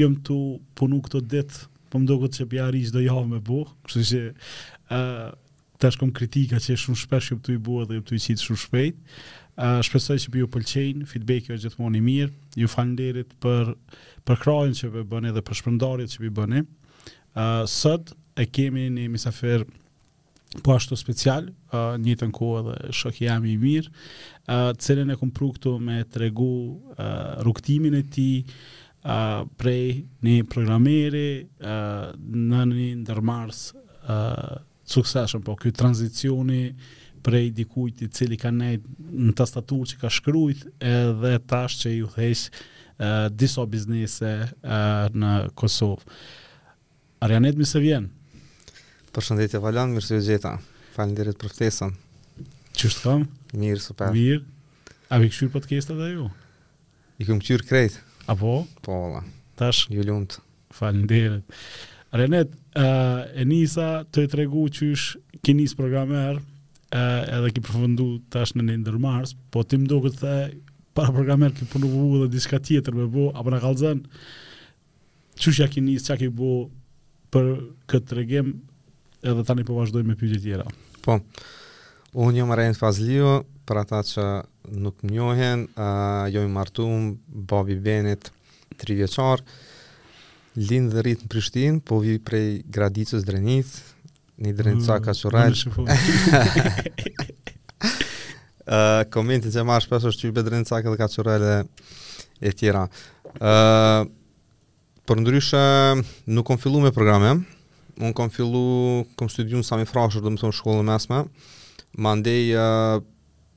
Jam tu punu këto ditë, po më duket që po ja arrij çdo javë me bo, kështu që tash kom kritika që shumë shpesh jam tu i bo edhe jam tu i qitë shumë shpejt. Uh, shpresoj që po ju pëlqejnë, feedback është gjithmonë i mirë. Ju falënderit për përkrahjen që po bëni edhe për shpërndarjet që po bëni. Uh, sot e kemi një mysafir po ashtu special, uh, njëjtën kohë edhe shok i jemi i mirë, uh, të cilin e kom pru këtu me të regu uh, rrugëtimin e tij, uh, prej një programeri uh, në një ndërmarrës uh, të suksesshëm, po ky tranzicioni prej dikujt i cili ka nejt në tastatur që ka shkrujt edhe tash që i udhëheq uh, disa biznese uh, në Kosovë. Arianit mirë se vjen. Përshëndetje Valon, mirë se ju gjeta. Faleminderit për ftesën. Qysh je kan? Mirë, super. Mirë. A i ke kshir podcastet a jo? I kam kshir krejt. A po? Po, valla. Tash? Ju lumtë. Faleminderit. Arianit, uh, e nisa tu e tregu qysh e ki nis programer, uh, edhe ki përfëndu tash në një ndërmarrës, po ti m'doket the, para programer ki punu bo edhe diçka tjetër me bo, a po na kallzon, Qysh ja ke nis, çka ke bo për këtë tregim edhe tani po vazhdojmë me pyetje tjera. Po. Unë jam Arianit Fazliu, për ata që nuk më njohin, uh, jam i martum, babi i Benit, tri vjeçar, lind dhe rritë në Prishtinë, po vij prej Gradicës Drenicë, Një drenicak kaçurrel. Komentin që marr shpesh është qy be drenicak edhe kaçurrel e tjera. Uh, përndryshe, nuk kom fillu me programim. Unë kom fillu, kom studiu në Sami Frashër, domethonë shkollën e mesme. Mandej, uh,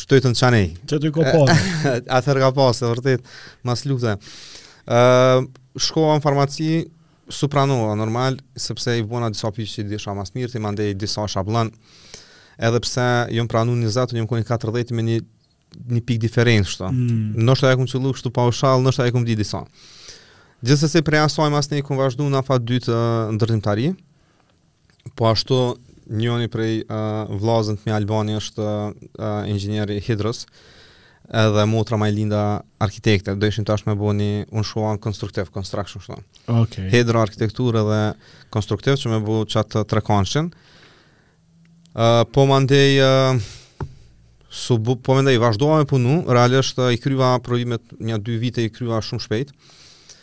Shtoj të në qanej. Që të i ko po. Atëherë ka pas, e vërtetë, mas lufte. Uh, shkova në farmaci, s'u pranova, normal, sepse i bona disa pyetje që i dijsha më s'miri, ti mandej disa shabllon, edhe pse jon pranu njëzet, jom koni 40 me një, një pik diferencë, shto. Mm. Ndoshta e kumë qëllu, kështu pa u shalë, ndoshta e kumë di disa. Gjithsesi prej asaj masnej kom vazhdu në afat të dytë ndërtimtari, Po ashtu, njoni prej uh, vllazën të mi Albani është uh, inxhinier i hidros, edhe motra Majlinda arkitekte, dojshin tash me bo unë çikjo konstruktiv, construction shto. Okay. Hidro arkitekturë dhe konstruktiv që me bo qat trekandshin. Uh, po më ndej, uh, s'u bo, po mandej, vazhdova me punu, realisht uh, i kryva provimet nja dy vite i kryva shumë shpejt,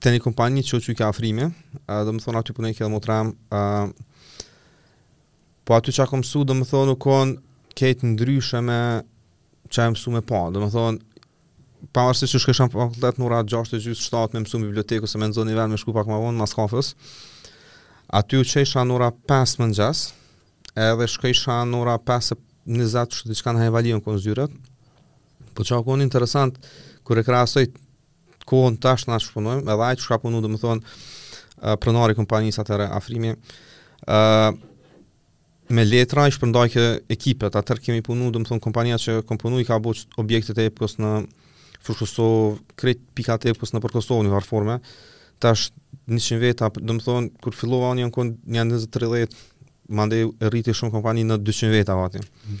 Te një kompani që që i ka Afrimi, uh, domethonë aty punoj këtë motram, uh, po aty çka kom msu, domethonë nuk u konë krejt ndryshë me çka mësu me pa, domethonë, pa arsi që shkojsha në fakultet në ora 6 e gjysë, 7 me mësu në bibliotekë se me nxonë vend, me shku pak ma vonë, mas kafës, aty u çojsha në ora 5 mëngjes, edhe shkojsha në ora 5 e 20 që të që kanë Hajvali jon konë zyret, po çka u konë interesant, kur e krasoj kohën tash na qysh punojmë, edhe ai qysh ka punu, domethonë, uh, pronari i kompanisë atëhere Afrimi, uh, me letra i shpërndajke ekipet, atëher kemi punu, domethonë, kompania që kom punu i ka bo objektet e Ipkos në Fushë Kosovë, krejt pikat e Ipkos nëpër Kosovë njëfar forme, tash 100 veta, domethonë, kur fillova unë janë 20-30, mandej u rrit shumë kompania në 200 veta, vajti. Mm.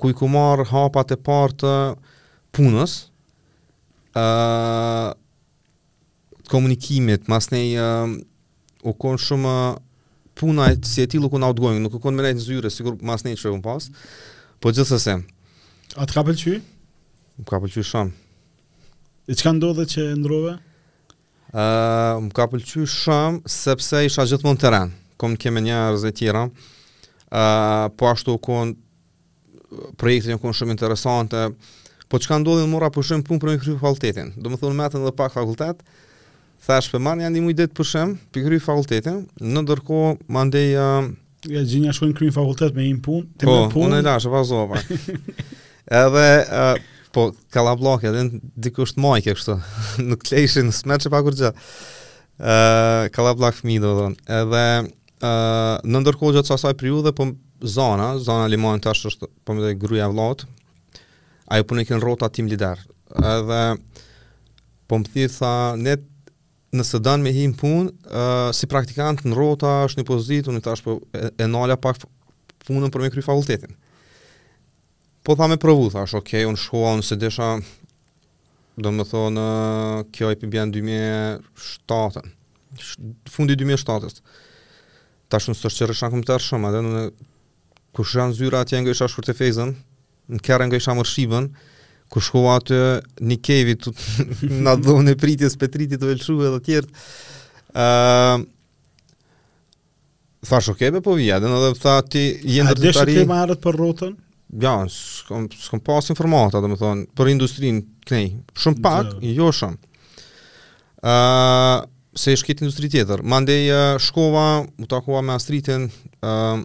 ku i kom marrë hapat e parë të punës, ë uh, komunikimit, masnej uh, u konë shumë puna si e tillë u konë outgoing, nuk u konë me nejtë në zyre, sikur masnej që e kom pas, po gjithsesi. A të ka pëlqy? Më ka pëlqy shumë. E çka ndodhi që e ndrove? më ka pëlqy shumë sepse isha gjithmonë n'teren. Takojshim njerëz e tjera. Uh, po ashtu u kon projektet jon kon shumë interesante. Po çka ndodhi mora pushim n'punë për me kry fakultetin. Domethonë m'met edhe pak fakultet. Thash po e marr nja dy muj ditë pushim, për me kry fakultetin. Ndërkohë mandej uh, Ja gjinja shkojnë kryjnë fakultet me hi n'punë, ti po, me punë. Po, unë lashë, vazhdova. Edhe uh, po kallabllëk edhe dikush të mbajke kështu. Nuk lejshin smerçë pa kurrë. Ë uh, kallabllëk fëmijë domethonë. Edhe ë uh, ndërkohë gjatë asaj periudhe po Zana, Zana Limani tash është po edhe gruaja e vllaut. Ajo punojke n'Rrota team leader. Edhe po më thirr, tha ne Nëse don me hi në punë, uh, si praktikant në Rrota është një pozitë, unë i thash po e, e nala pak punën për me kry fakultetin. Po tha me provu, thash, ok, unë shkova, unë s'e deshta, domethonë, kjo i bjen 2007, fundi i 2007. Ta shumë së të shqerë shumë të shumë, edhe në kush jonë konë zyret atje nga isha shkurë të fejzën, Në kërën ngajsha makinën, kur shkova atë një ekipi, të, në dhomë e pritjes, Petriti të velshu edhe tjertë, uh, Thash, okej, okay, po vi, dhe në dhe më tha, ti jenë dhe të tari... A dijshe ma herët për Rrotën? Ja, s'kom, s'kom pas informata, domethonë, për industrin, kënej, shumë pak, dhe. jo shumë. Uh, se ishte industri tjetër. Mandej uh, shkova, u takova me Astritin, uh,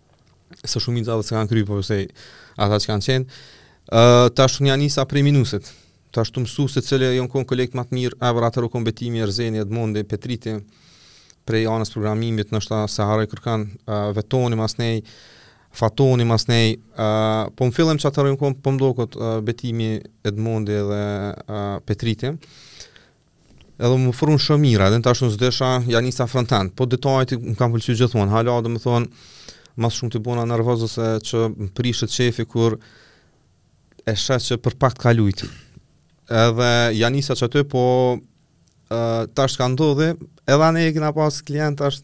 se shumica dhe se kanë kryu, po se ata që kanë qenë, uh, tash unë ja nisa prej minusit, ta shumë mësu se cilët jonë konë kolegt ma të mirë, e vërtetë u kon Betimi, Erzeni, Edmondi, Petriti, prej anës programimit, nashta s'e harroj kërkan, uh, Vetoni masnej, Fatoni masnej, uh, po në fillim qatëherë jonë konë po m'doket po uh, Betimi, Edmondi dhe uh, Petriti, Edhe m'afrun shumë mirë, edhe në tash në zdesha, ja nisa frontend, po detajet më kanë pëlqy gjithmonë, hala domethonë, ma s'shumti bona nervoz ose që më prishet qefi kur e sheh që për pak t'ka lujt. Edhe ja nisa qaty, po uh, tash ka ndodh, edhe ne e kina pas klient, tash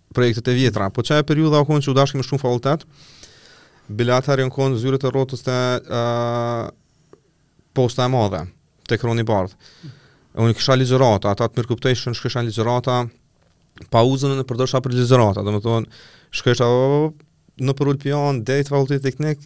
projektet e vjetra. Po qajo periudha u konë që u dashke m'shku n'fakultet, bile atëher janë konë zyret e Rrotës te uh, posta e madhe, te Kroni i Bardhë. Unë kisha ligjërata, ata t'mirëkuptojshin, shkosha ligjërata, pauzën e përdorsha për ligjërata, domethonë, shkosha nëpër Ulpianë, dej te Fakulteti Teknik,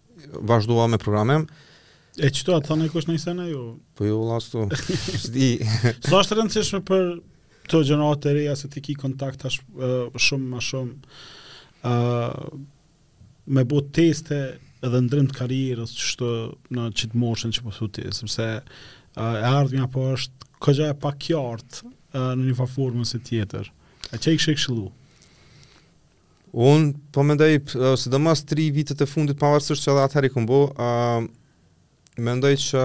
vazhdova me programim. E që të atë thane kush në isena ju? Po ju vlla s'di. Sa është e rëndësishme për gjeneratat e reja se ti ki kontakt tash uh, shumë ma shumë uh, me bo teste edhe ndrrim të karrierës qysh në qitë moshën që po thu ti, sepse uh, e ardhmja po është koxha e paqartë uh, në njëfarë forme ose tjetër. A ç'i kishe këshillu? Unë po mendoj sidomos 3 vitet e fundit pavarësisht se edhe atëherë i kom bo, ë uh, mendoj që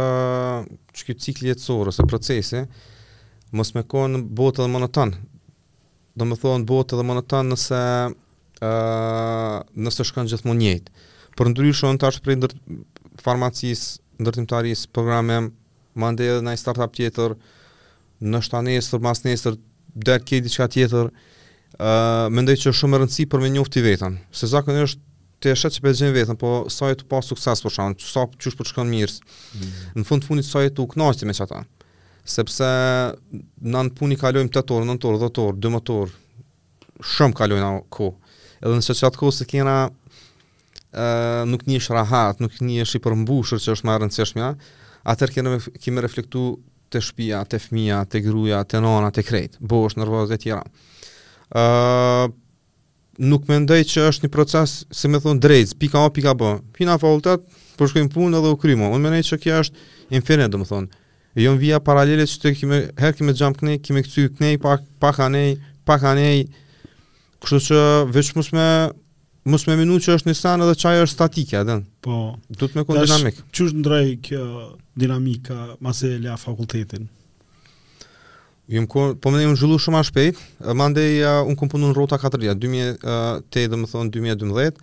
që ky cikli jetësor ose procesi mos me kon, bohet edhe monoton. Domethonë bohet edhe monoton nëse ë uh, nëse shkon gjithmonë njëjtë. Por ndryshon tash prej ndër farmacisë, ndërtimtarisë, programim, mandej edhe në një startup tjetër, nashta nesër, masnesër, del krejt diçka tjetër, uh, mendoj që është shumë me rëndësi për me njoft vetën, se zakonisht e sheh që po e gjen vetën, po sa je tu pas sukses për shembull, se qysh po shkon mirë se, mm -hmm. në fund të fundit sa je tu u knaq ti me qata, sepse na në punë i kalojmë 8 orë, 9 orë, 10 orë, 12 orë, shumë kalojna kohë. Edhe në qatë kohë se kena uh, nuk nihesh rahat, nuk nihesh i përmbushur që është ma e rëndësishmja, atëher ke me, ke me reflektu te shpia, te fmija, te gruja, te nana, te krejt, bohesh nervoz dhe tjera. Uh, nuk mendoj që është një proces, si me thonë drejtëz, pika A, pika B. Po hina fakultet, po shkoj n'punë edhe u kry mo. Unë mendoj që kjo është infinit, domethonë. Jon vija paralele që të kemi, herë kemi gjam këne, kemi kcy këne, pak, pak anej, pak anej, kështu që veç mos me, mos me menu që është një sen edhe qaj është statike, edhe. Po. Duhet me konë dinamik. Qysh ndrroi kjo dinamika, masi e le fakultetin? Jum ku po menoj jam zhvillu shumë shpejt. Mandej uh, un kam punu në Rrota 4 vjet, 2008 domethënë 2012.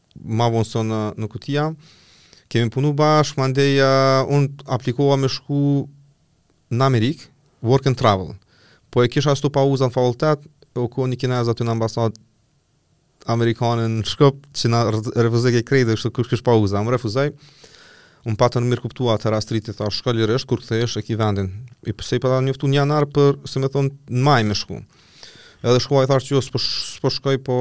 ma vonë së në, në Kutia, kemi punu bashkë, mandej, uh, unë aplikova me shku në Amerikë, work and travel, po e kisha ashtu pauza në fakultet, u kon një kinez aty në ambasadë, amerikane në Shkup që na refuzoi krejt, kështu kush kish pauza, më refuzoi. U patëm mirëkuptu, Astriti tha shko lirisht kur kthehesh e ki vendin. I pse i pata njoftu në janar për si me thon në maj me shku. Edhe shkova i thashë që jo, s'po, s'po shkoj, po,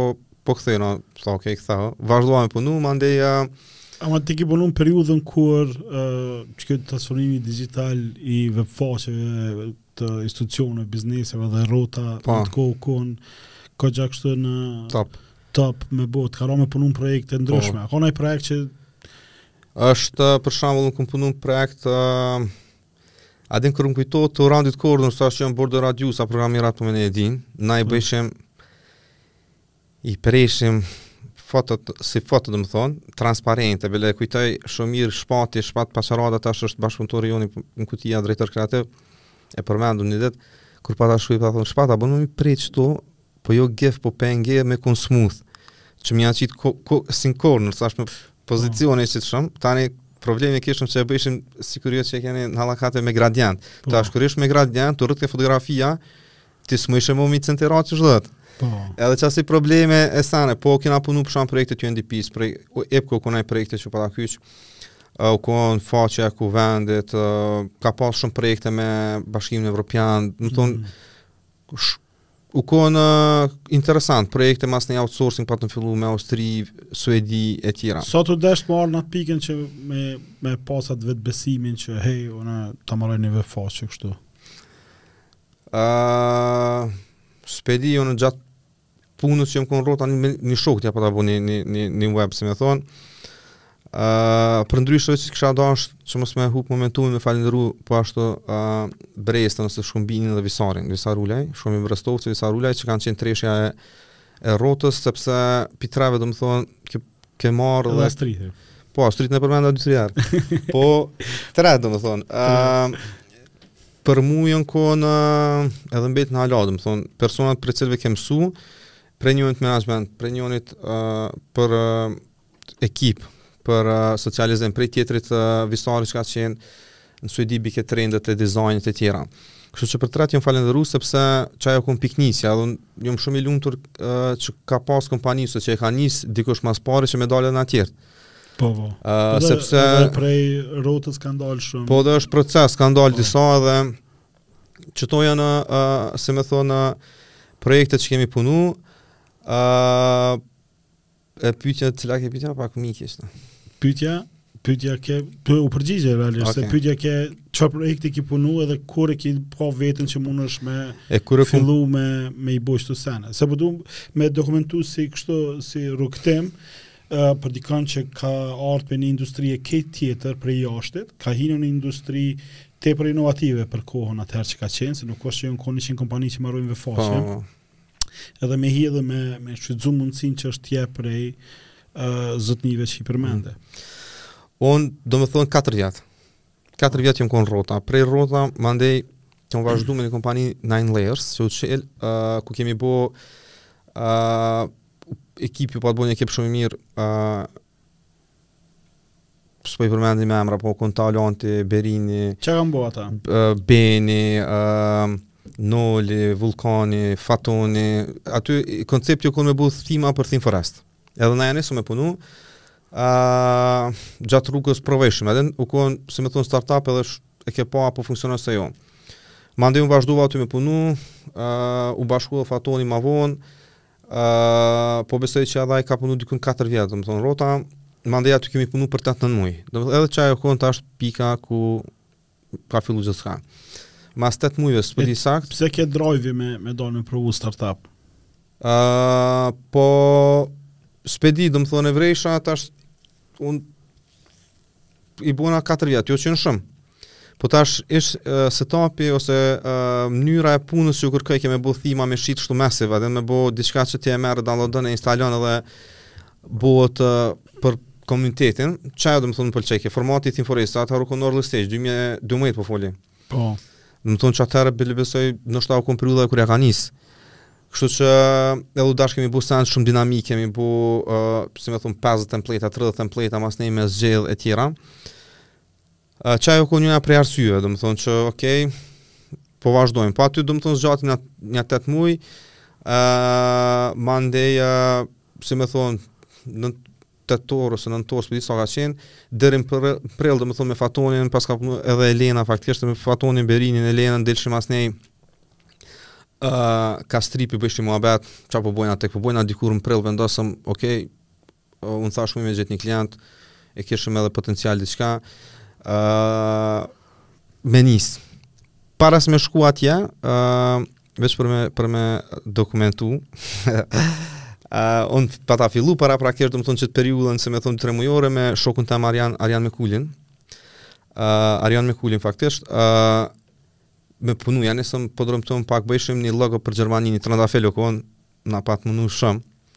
po kthehna, tha okej, okay, u ktheva, vazhdova me punu, mandej... Ama ti ki punu në periudhën kur uh, qeky transformimi digjital i webfaqeve të institucioneve, bizneseve dhe Rrota pa. Po. në atë kohë u kon, ka gja kështu në top, top me bo, t'ka ra me punu në projekte po. ndryshme, pa. ka naj projekt që... është, për shembull, un kom punu në projekt... Uh, A din kur më kujtohet te rounded corners ashtu që janë border radius, a programerat menoj e dinë, na i hmm. bëjshim, i prejshim fotot, si foto domethonë, transparente, bile kujtoj shumë mirë Shpati, Shpat Paçarada tash është është bashkëpunëtori joni në Kutia drejtor kreativ, e përmendi një ditë, kur pata shku, pata thonë, Shpat, a bon me m'i pre qetu, Po jo GIF, po PNG me kon smooth, që me ja qitë ko, ko, si n'corner, sa është me pozicione po. që të shumë, tani problemi kishim që e bëjshim sikur kjo që e keni në Hallakate me gradient, po. tash kur ish me gradient, të rrike fotografia, ti s'mujshe me e centru qysh do. Po. Edhe qasi probleme e sene, po kena punu për shumë projekte të UNDP, prej, IPKO u kon naj projekt që pata kyç, uh, u konë faqe e Kuvendit, uh, ka pas shumë projekte me Bashkimin Evropian, domethonë, mm U konë uh, interesant, projekte masnej outsourcing patëm fillu me Austri, Suedi e tjera. Sa t'u desht me arritë në atë pikën që me, me pas atë vetëbesimin që hej, unë ta maroj një webfaqe kështu? Uh, s'po di, unë gjatë punës që jom konë Rrota një, një shokut ja pata bo një, një, një, një web, si me thonë, Uh, përndryshe që kisha dashtë që mos me hup momentumin me falenderu po ashtu uh, Brestën ose Shkumbinin dhe Visarin, Visar Ulaj, Shkumbin Brestovci, Visar Ulaj që kanë qenë treshja e, e Rrotës, sepse prej treve domethonë ke, ke marrë dhe... Astriti. Po, Astritin përmenda dy tri herë. po, tre domethonë. Uh, për mu jonë konë edhe mbeten hala, domethonë, personat prej cilëve kem mësu, prej njënit management, prej njënit uh, për... Uh, ekip për uh, socializim prej tjetrit uh, visari që ka qenë në Suedi bike trendet e dizajnit e tjera. Kështu që përherë jam falenderu sepse qajo u kon piknisja dhe jam shumë i lumtur uh, që ka pas kompani si që e ka nisë dikush mas pare që me dalë edhe na tjertë. Po, po. Uh, dhe, sepse... Dhe prej Rrotës kanë dalë shumë. Po dhe është proces, kanë dalë po. disa dhe qato janë, uh, si me thonë, uh, projekte që kemi punu, uh, E pyetja cila ke pyetja pak m'hiki. Pyetja, pyetja ke ti u përgjigje realisht okay. se pyetja ke çfarë projekti ke punu edhe kur e ke pa veten që mundesh me e kur e fillu kum... me me i bo këto sene. Se po duam me dokumentu si kështu si rrugtim uh, për dikën që ka ardhur prej një industrie krejt tjetër prej jashtit, ka hyrë në industri tepër inovative për kohën atëherë që ka qenë, se nuk është që janë kon njëqind kompani që marojnë vebfaqe. Po, po. edhe me hi edhe me, me shfrytëzu mundësin që është kriju prej uh, zotnive që i përmende. Mm. Unë, domethonë, 4 vjetë. 4 vjetë jam konë n'Rrota. Prej Rrota, mandej, kam vazhdu me një kompani Nine Layers, që u çel, uh, ku kemi bo uh, ekipi, u pat bo një ekip shumë i mirë, uh, s'po i përmendim me emra, po u kon Taulanti, Berini... Qa kanë bo ata? Beni, uh, Noli, Vulkani, Fatoni, aty koncepti u konë me bo thima për ThemeForest. Edhe na ja nisëm me punu, uh, gjatë rrugës provojshëm, edhe u konë, si me thonë, start-up edhe sh, e ke pa apo funksionon se jo. Mande unë vazhdova aty me punu, uh, u bashkua Fatoni ma vonë, Ë, uh, po besoj që edhe ai ka punuar diku në 4 vjet, domethënë Rrota mandej aty kemi punuar për 8-9 muaj. Domethënë edhe qajo u kon ndoshta pika ku ka filluar gjithçka. Mas 8 muajve, s'po di sakt. Pse ke drive me me dalë me provu startup? Ë, uh, po s'po di, domethënë e vërejsha tash un i bona 4 vjet, jo që janë shumë. Po tash ish uh, setupi ose uh, mënyra e punës që u kërkojke me bo thima me shit kështu masive, dhe me bo diçka që ti e merr downloadon e instalon edhe bëhet uh, për komunitetin, qajo domethonë m'pëlqejke formati ThemeForest, atëherë u kon në early stage 2012 po foli. Po. Domethonë që atëherë bile besoj ndoshta u kon periudha kur ja ka nisë. Kështu që edhe u dashke me bo sen shumë dinamik, me bo, uh, si me thonë, 50 template, 30 template, mandej me zgjedh e tjera. Uh, qajo u kon njëna prej arsyve, domethonë që, okej, okay, po vazhdojmë. Po aty, domethonë, zgjati një, një 8 muj, uh, mandej, uh, si me thonë, në tetor ose nëntor, s'po di sa ka qenë, deri në prill, domethënë me Fatonin, paska punu edhe Elena faktikisht me Fatonin Berinin Elenën delshim masnej. Ë uh, ka Stripi bojshim muhabet, ça po bojna, tek po bojna, dikur në prill vendosëm, ok, uh, unë thashë me gjetë një klient, e kishëm edhe potencial diçka. Ë uh, me nis. Para se me shku atje, ë uh, veç për me për me dokumentu. Ë uh, un pata fillu paraprakisht domethonë qet periudhën si me thonë 3 mujore me shokun tem Arjan Arjan Mekulin. Ë uh, Arjan Mekuli faktisht ë uh, me punu ja nisëm po domethonë pak bëjshim një logo për Gjermani, një trandafil u kon na pat mundu shumë.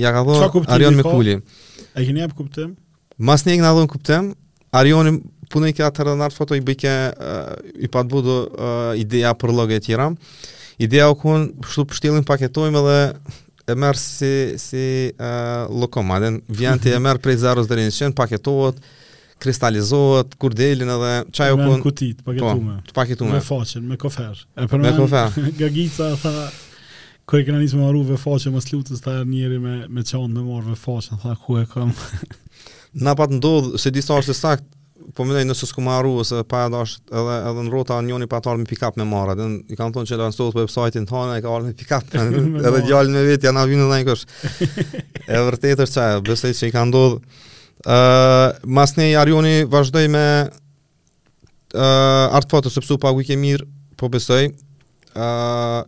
Ja ka dhonë Arjon Mekuli. I keni jep kuptim? Masnej i kena dhonë kuptim. Arjoni punojke atëherë n'Art Foto, i bojke uh, i pat bo do uh, ideja për logo e tjera. Ideja u kon kështu pështjellim paketojmë edhe e merr si si uh, llokum, a din, vjen ti e merr prej 0 deri në 100 paketohet kristalizohet kur del edhe qaj u kon kuti e paketume. Po, e paketume. Uebfaqen, me kofer. E për me kofer. Gagi ça tha kur e kena nisë me marrë uebfaqen mos lutës ta njëri me me çantë me marrë uebfaqen tha ku e kam. Na pat ndodh se disa është sakt po mendoj nëse s'ku marru ose pa dash edhe edhe në rrota njëri pat ardhë me pick up me marrë atë i kanë thonë që la sot website-in tonë e ka ardhur me pick up edhe djalin me vetë janë vinë ndaj kush e vërtetë është qaj besoj se i kanë ndodh Uh, masnej Arjoni vazhdoi me uh, Art Foto sepse u pagujke mirë, po besoj. Uh,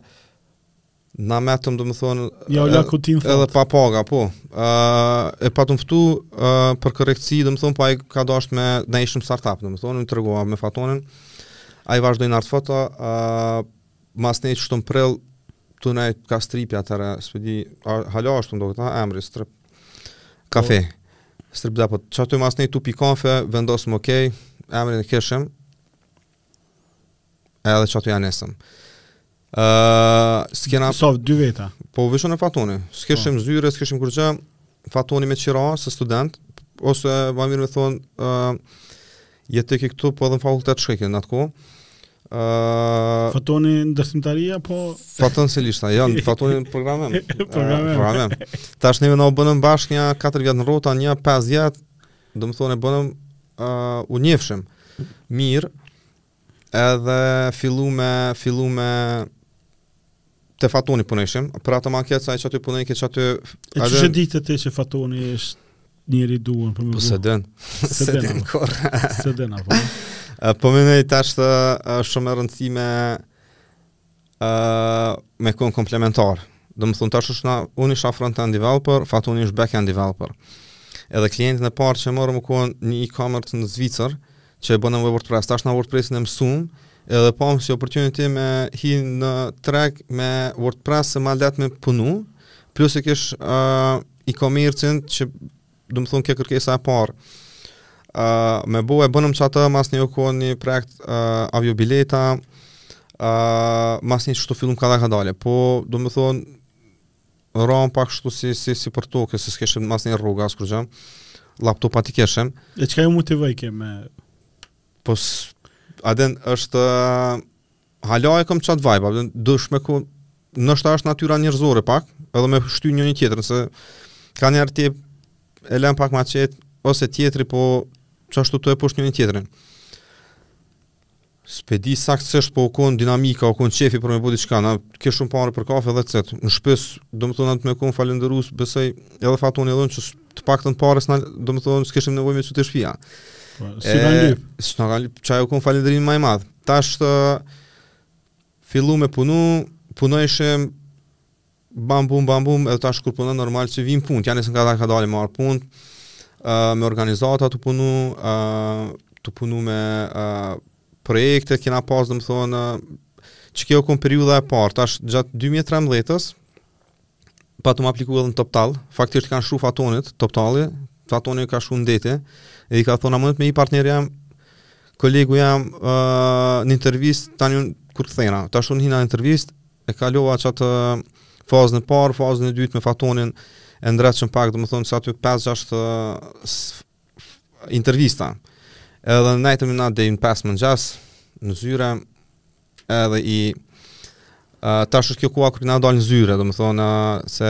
na metëm domethonë ja, edhe, kutin, edhe pa paga, po. Uh, e patëm ftu uh, për korrektësi, domethonë, pa po i ka do është me ne ishëm startup, domethonë, unë t'tregova me Fatonin. Ai vazhdoi në Art Foto, uh, masnej qet në prill, tu nejt ka Stripi atëherë, s'po di, hala është të më do këta, emri, Strip, Kafe. Po. Strip Depo, qaty masnej tu pi kafe, vendosëm okay, emrin e kishëm. Edhe qatu ja nisëm. Ë, uh, s'kena so dy veta. Po veç unë e Fatoni. S'kishim po. zyrë, s'kishim kurgjo. Fatoni me qira se student ose ma mirë me thonë, ë uh, Jetojke këtu, po edhe në fakultet shkojke n'atë kohë. Uh, Fatoni ndërtimtari apo? Faton Selishta jo, Fatoni programim programim uh, programim tash neve na u bënë bashkë nja 4 vjet në rrota nja 5 vjet domethonë e bonëm uh, u njefshim mirë edhe fillu me fillu me Te Fatoni punojshim, për atë ma ke qëtu punoje qaty... E a e dite ti që Fatoni është njeri i duhun për mu po se den se den kur se den apo po mo në atë tash u shumë e rëndësishme me kon komplementar do më thonë tash na unë isha front end developer Fatoni është back end developer edhe klientin e parë që morëm u kon një e-commerce në Zvicër që e bonëm me WordPress. Tash na WordPress-in e mësuam, edhe pamë si opportunity me hi në treg me WordPress se ma lehtë me punu, plus e kish uh, e-commerce-in që domethonë ke kërkesa e parë. Uh, me bo e bënëm qat masnej u kon një projekt uh, aviobileta, uh, masnej qashtu fillum kadal-kadale, po domethonë Ne ramë pak shtu si, si, si për toke, se s'keshim as një rrugë, asnjë kurgjo. Laptopat i keshim. E çka ju motivojke me... Po, aden është... Hala e kom qat vibe, aden dush me ku... Ndoshta është natyra njerëzore pak, edhe me shty njoni-tjetrin, nëse... Kanjëherë ti e len pak ma qetë, ose tjetri, po... Qashtu tu e push njoni-tjetrin. S'pe di saktësisht, po u konë dinamika, u konë qefi për me bo diçka, na ke shumë pare për kafe etj. Në shpi, domethonë, atë me konë falënderus, besoj, edhe Fatoni edhe unë që të paktën pare, s'na, domethonë, s'keshim nevojë me çu te shpia. Po, s'ju kanë lyp? S'na kanë lyp, qaj u konë falënderim ma i madh. Tash, fillum me punu, punojshim, bam bum bam bum edhe tash kur punon normal që vijnë punë ja nisëm ngakadalë me marrë punë uh, me organizata tu punu uh, tu punu me uh, projekte kena pas domethonë uh, qekjo u kon periuda e parë tash gjatë 2013-ës patëm apliku edhe në Toptal faktisht kanë shkru Fatonit Toptali Fatonit i ka shkru në dete edhe i ka thonë a mundet me hi partneri jem kolegu jem uh, në intervistë tani unë kur kthena tash unë hina n'intervistë E kalova qatë fazën e parë, fazën e dytë me Fatonin e ndreqshëm pak, domethonë se aty 5-6 intervista. Edhe nejtëm i natë deri në 5 mëngjes, në zyre, edhe i... Uh, tash u kjo koha kur kena dalë në zyre, domethonë, uh, se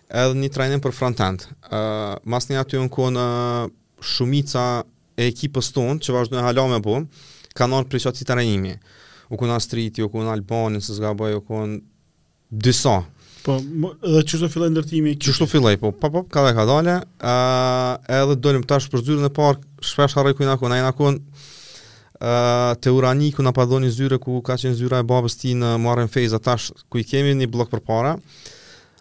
Edhe një trajnim për frontend. Ë uh, masnej aty u kon uh, shumica e ekipës tonë që vazhdojnë hala me bë, kanë ardhur prej qatij trajnimi. U kon Astriti, u kon Albani, nëse s'gaboj, u kon disa. Po, edhe qashtu filloi ndërtimi i ekipit. Qashtu filloi, po, po, po, kadal-kadale. Ë uh, edhe dolëm tash për zyrën e parë, shpesh harroj ku jena kon, a jena kon Uh, te Uraniku na pat dhon i zyre ku ka qenë zyra e babës tij n'Muharrem Fejza tash ku e kemi një blok përpara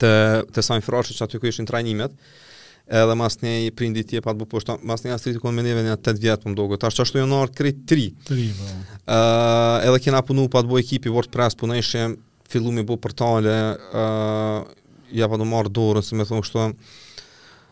te te Sami Frashëri qaty ku ishin trajnimet. Edhe masnej prindi tje pa të bu poshtë, masnej Astriti u kon me neve nja 8 vjet po m'doket, tash qashtu jon ardh krejt 3. 3, po. Uh, edhe kena punu pat u bo ekipi WordPress, punojshim, fillum me bo portale, uh, ja patëm marrë dorën, si me thonë kështu,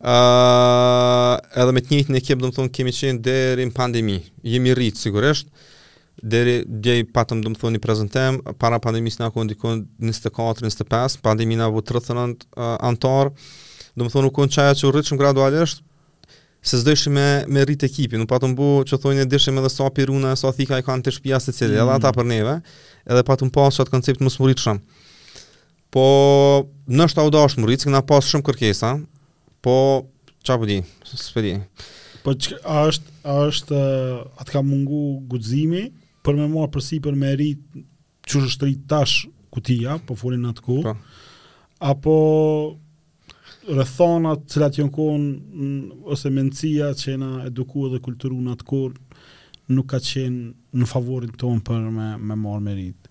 Uh, edhe me të njëjtin ekip, domethonë kemi qenë deri në pandemi. Jemi rrit sigurisht. Deri dje patëm domethonë një prezantim para pandemisë na kon dikun 24 25, pandemia na zu 39 uh, anëtarë. Domethonë u kon qajo që u rrit shumë gradualisht se s'dojshim me me rrit ekipin, u patëm bo që thonë ne dishim edhe sa piruna, sa thika i kanë te shtëpia secili, mm. edhe ata për neve, edhe patëm pas qat koncept mos me u rrit shumë. Po, noshta u dashtë me u rritë, kena pasë shumë kërkesa, po, ça po di, po s'po di. Po, që, a është, a është, a të ka mungu guximi, për me marrë përsipër me rritë, qysh është rritë tash Kutia, po foli në atë kohë, po. apo rrethanat cilat jon konë, mm, ose mendësia që jena eduku edhe kulturu në atë kohë, nuk ka qenë në favorin tonë për me, me marrë me rritë.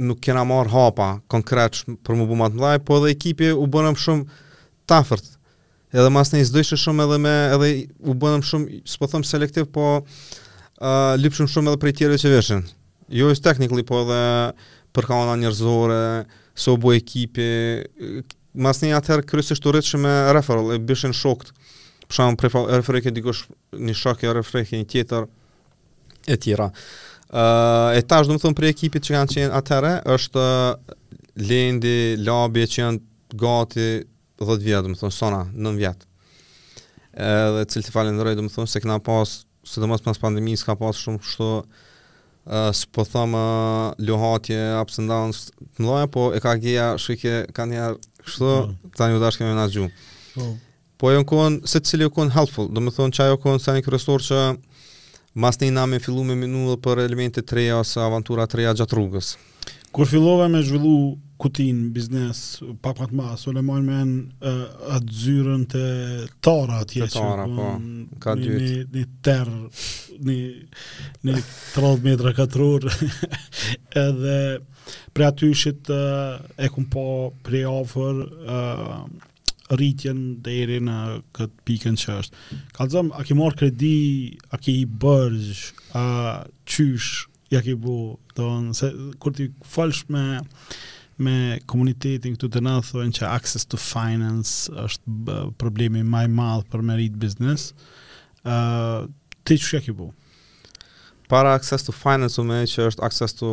nuk kena marrë hapa konkret për me u bo ma të mdhaj, po edhe ekipi u bonëm shumë t'afërt. Edhe masnej s'dojshim shumë edhe me, edhe u bonëm shumë, s'po thom selektiv, po uh, lypshim shumë edhe prej tjerëve që vishin. Jo veç technically, po edhe për kah ana njerëzore, se u bo ekipi, masnej atëherë kryesisht u rritshim me referral, i bishin shokët. Për shembull, referojke dikush një shok, referojke një tjetër, e tjera. Ë uh, e tash domethënë prej ekipit që kanë qenë atëherë është uh, Lendi, Labi që janë gati 10 vjet, domethënë Sona 9 vjet. Edhe secilin e falënderoj domethënë se kena pas sidomos pas pandemisë ka pas shumë kështu uh, s'po thom uh, luhatje, ups and downs të mëdha, po e ka gjeja shikë kanë një kështu mm. tani u dashke me na zgju. Po. Po ajo u kon, secili ajo u kon helpful, domethonë qajo u kon seni kryesor që masnej na me fillu me menu edhe për elemente të reja ose aventura të reja gjatë rrugës. Kur fillove me zhvillu Kutinë, biznes, pa pat ma, se unë e maj men uh, atë zyrën të tara atje të tara, që po, ka dy një, një ter një, një 30 metra katror edhe prej atyhit uh, e kom pa prej afër uh, rritjen deri në këtë pikën që është. Kallzom, a ki marrë kredi, a ki hi borxh, a qysh, ja ki bo, domethonë, se kur ti folsh me, me komunitetin këtu tana thonë që access to finance është problemi ma i madh për me rritë biznes, uh, ti qysh ja ki bo? Para access to finance, unë menoj që është access to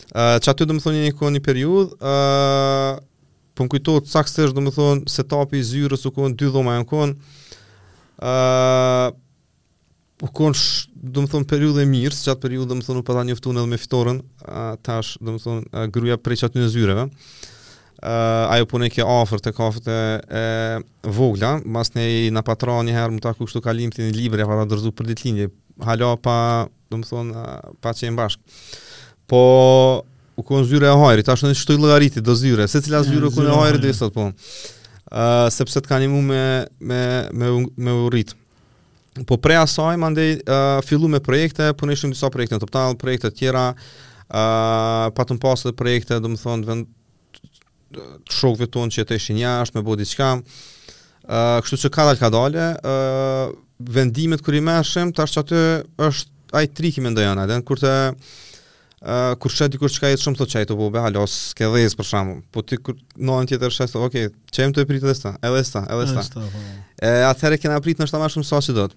Uh, qaty domethënë u kon një periudhë, uh, po më kujtohet saktësisht domethënë setup-i i zyrës u kon dy dhoma e u kon, uh, u kon sh, domethënë periudhë e mirë, se qatë periudhë domethënë u pata njoftu edhe me Fitoren, uh, tash domethënë uh, gruja prej qaty zyreve, uh, ajo punojke afër te kafet e, e vogla, masnej na patëm një herë u taku kështu kalimthi, një libër pata dorëzu për ditëlindje, hala pa domethënë, pa qenë bashkë. Po, u kon zyre e hajrit, tash nashta i llogariti do zyre, secila zyre u kon e hajrit deri sot, po. Uh, sepse të ka ndihmu me, me, me, me u rrit. Po prej asaj, mandej, uh, fillu me projekte, punojshim disa projekte në Toptal, projekte tjera, uh, patëm pasë edhe projekte, domethënë, vend, shokëve tonë që të ishin jashtë me bo diçka. Ë, uh, kështu që kadal kadalë, ë uh, vendimet kur i merrshim tash qaty është ai triki mendoj a e din kur të uh, kur shet dikur çka jetë shumë thotë çaj të po be halos ke dhez për shkakun. Po ti kur në anë tjetër shet thotë, okay, çem të pritet edhe sta, edhe sta, edhe sta. Po. E atëherë kena prit nashta ma shumë se sa duhet.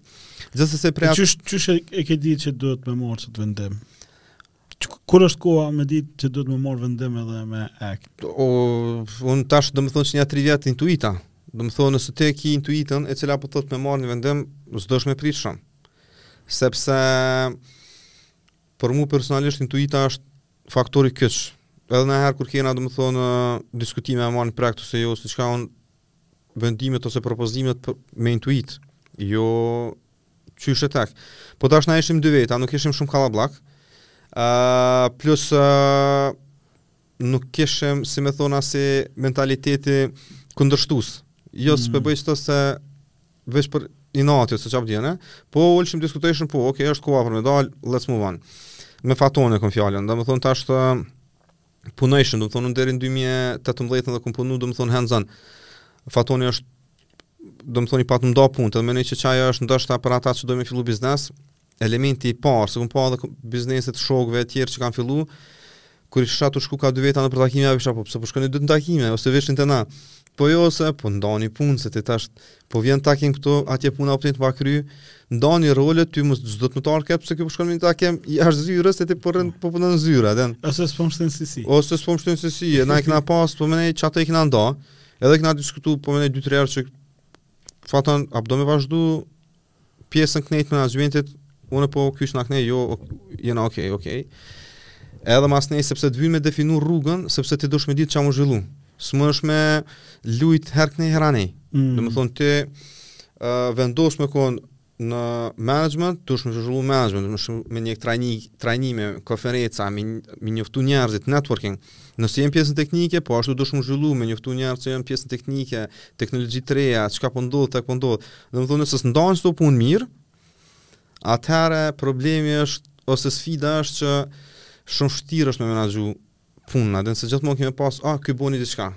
Gjithsesi prea. Qysh qysh e ke ditë që duhet me marrë qat vendim. Kur është koha me ditë që duhet me marrë vendim edhe me act? O un tash domethënë qe nja 3 vjet intuita. Domethënë nëse ti e ke intuitën e cila po thotë me marrë një vendim, s'duhet me prit shumë. Sepse për mua personalisht intuita është faktori kyç. Edhe najherë kur kena domethënë diskutime me marrë projekt ose jo, siç ka un vendimet ose propozimet me intuitë, jo Qysh e tek. Po tash na ishim dy veta, nuk ishim shumë kallabllak. Ë uh, plus uh, nuk kishim, si me thon, asi mentaliteti kundërshtues. Jo mm. s'po e bëj qeto se veç për inat, se çfarë bën, po ulshim diskutojshim po, ok, është koha për me dal, let's move on. Me Fatonin e kom fjalën, domethënë tash të punojshim, domethënë deri në 2018 edhe kam punu, domethënë hands-on. Fatoni është domethënë i patëm nda punët, edhe mendoj që qajo është ndoshta për ata që don me fillu biznes, elementi i parë, se kam pa edhe bizneset e shokëve të tjerë që kanë fillu kur i shihsha tu shku ka dy veta nëpër takime, a visha po, pse po shkoni dy në takime, ose vishin te na, po jo se, po ndani punët, se ti tash, Po vjen takim këtu, atje puna po të pret me kry, ndani rolet, ty mos çdo të mëtar ke pse ky po shkon në takim jashtë zyrës se ti po rrin po, po punon në zyrë, a e din. Ose s'po m'shtin CC. Ose s'po m'shtin CC, e na i kena pas, po mandej qato i kena nda. Edhe kena diskutu po mandej 2-3 herë që Faton a po do me vazhdu pjesën knej t'menaxhmentit, unë po kysh na kënej, jo, jena okej, okay, okej. Okay. Edhe masnej, sepse të vynë me definu rrugën, sepse ti dush me ditë çka m'u zhvillu. S'munesh me lujt herë kënej, herë anej. Mm. Domethonë, ti uh, vendos me konë në management, dush m'u zhvillu n'management, dush me njek trajni, trajnime, konferenca, me, me njoftu njerëzit, networking, Nëse je n'pjesën teknike, po ashtu dush m'u zhvillu me njoftu njerëz që janë n'pjesën teknike, teknologi të reja, çka po ndodh, po te ka po ndodh. Po domethonë, nëse s'e ndan qët punë mirë, atëherë problemi është, ose sfida është që shumë shtirë është me menaxhu punën, dhe nëse gjithmonë kemi pasë, a, ah, ky boni diçka,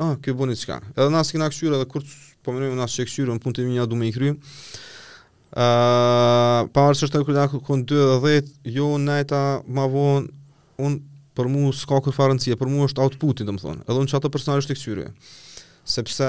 Ah, kjo boni diçka. Edhe na s'kena kqyrë edhe kur po menoj na s'e kqyrë, un punët e mia du me i kry. Ëh, uh, pavarësisht kur u kon 2 e 10, jo nejta ma von un për mua s'ka kurrfarë rëndësie, për mua është outputi, domethënë. Edhe un qato personalisht e kqyri. Sepse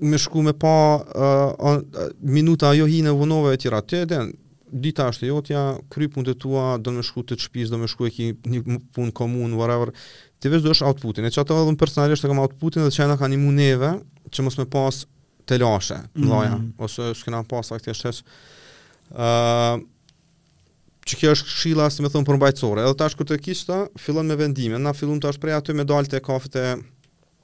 me shku me pa uh, minuta ajo hini u vonove e tjera të edhe dita është jotja kry punt e tua do me shku te të shpisë do me shku e ki një punë n'komunë whatever ti veç dush outputin e qato edhe personalisht e kam outputin dhe qajo na ka nimu neve që mos me pas telashe mm -hmm. ose s'kena pas faktikisht uh, që kjo është këshilla si me thonë përmbajtësore edhe tash kur të kishta fillon me vendime na fillon tash prej aty me dalë te kafet e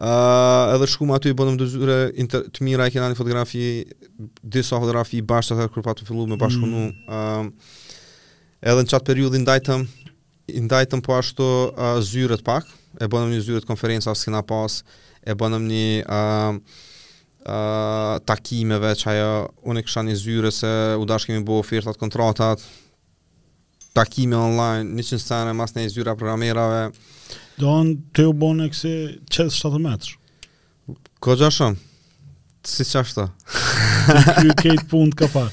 Uh, edhe shkum aty i bonëm do zyre inter, të mira e kena një fotografi disa fotografi bashkë atëherë kur patëm fillu me bashkëpunu mm. uh, edhe në qatë periudhë i ndajtëm i ndajtëm po ashtu uh, zyret pak e bonëm një zyre t'konferencave s'kena pas e bonëm një uh, uh, takimeve që ajo unë e kisha një zyre se u dashke me bo ofertat, kontratat takime online, njëqind sene, masnej zyra e programerave. Do anë të ju bone kësi qëtë 7 metrë? Koxha shumë, si që ashtë të? Ju krejt punët ka parë.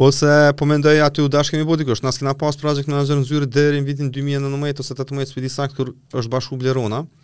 Po se po mendoj aty u dashke me bo dikush, na s'kena pas project manager në zyrë deri në vitin 2019 ose 18 s'po di saktë kur është bashku Blerona.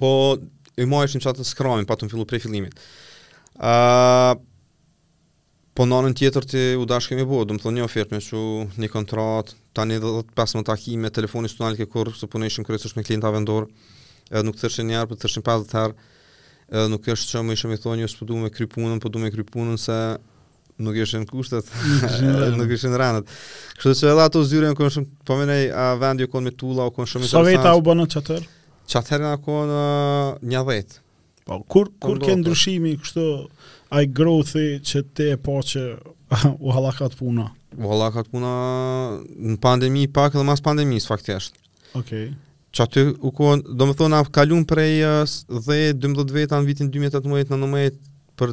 Po, e majshim qatë skramin, patëm fillu prej fillimit. Uh, po në anën tjetër të u dashke me bo, domethonë një ofertë me çu një kontratë, tani dhe të pesë më takime, telefoni s'u nalke kurrë, se punojshim kryesisht me klienta vendorë, edhe nuk të thirrshin një herë, por po të thirrshin 50 herë, edhe nuk është që mujshe me i thonë, jo s'po du me kry punën, po du po me kry punën, se nuk ishin kushtet, nuk ishin rrethanat. Kështu që edhe ajo zyre u konë shumë, po menoj, ai vendi u konë me tulla, u konë shumë interesant. Sa veta u bonët qatëherë? Qatëherë jena konë një dhejtë. Po, kur, po, kur ke ndryshimi kështu, ai growthi që the e po që u hallakat puna? U hallakat puna në pandemi pak edhe mas pandemisë faktisht. Okej. Okay qaty u kon, domethonë, kalum prej 10-12 veta në vitin 2018, 19 për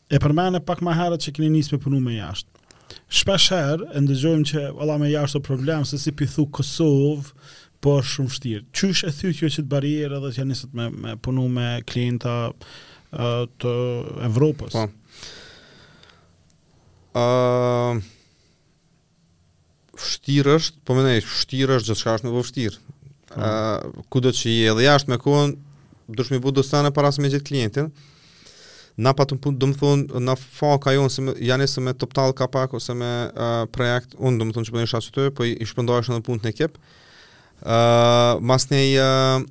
E përmene pak më herët që keni nisë me punu me jashtë. Shpesh herë e ndëgjojmë që valla me jashtë o problem se sa pi thu Kosovë, po është shumë vështirë. Qysh e thyt qat barrierë edhe ja nisët me, me punu me klienta uh, të Evropës? Po. Uh, Vështirë është, po mendoj vështirë është gjithçka është ma vështirë. Ëh, mm. kudo që je edhe jashtë me konë, duhesh me bo do sene para se me gjetë klientin. Na pa të më punë, domethonë, nafaka jonë, se me, ja nisëm me Toptal ka pak, ose me uh, projekt, unë domethonë që përnë po isha aty, po i shpërndajshëm punët në ekip. Uh, masnej, uh,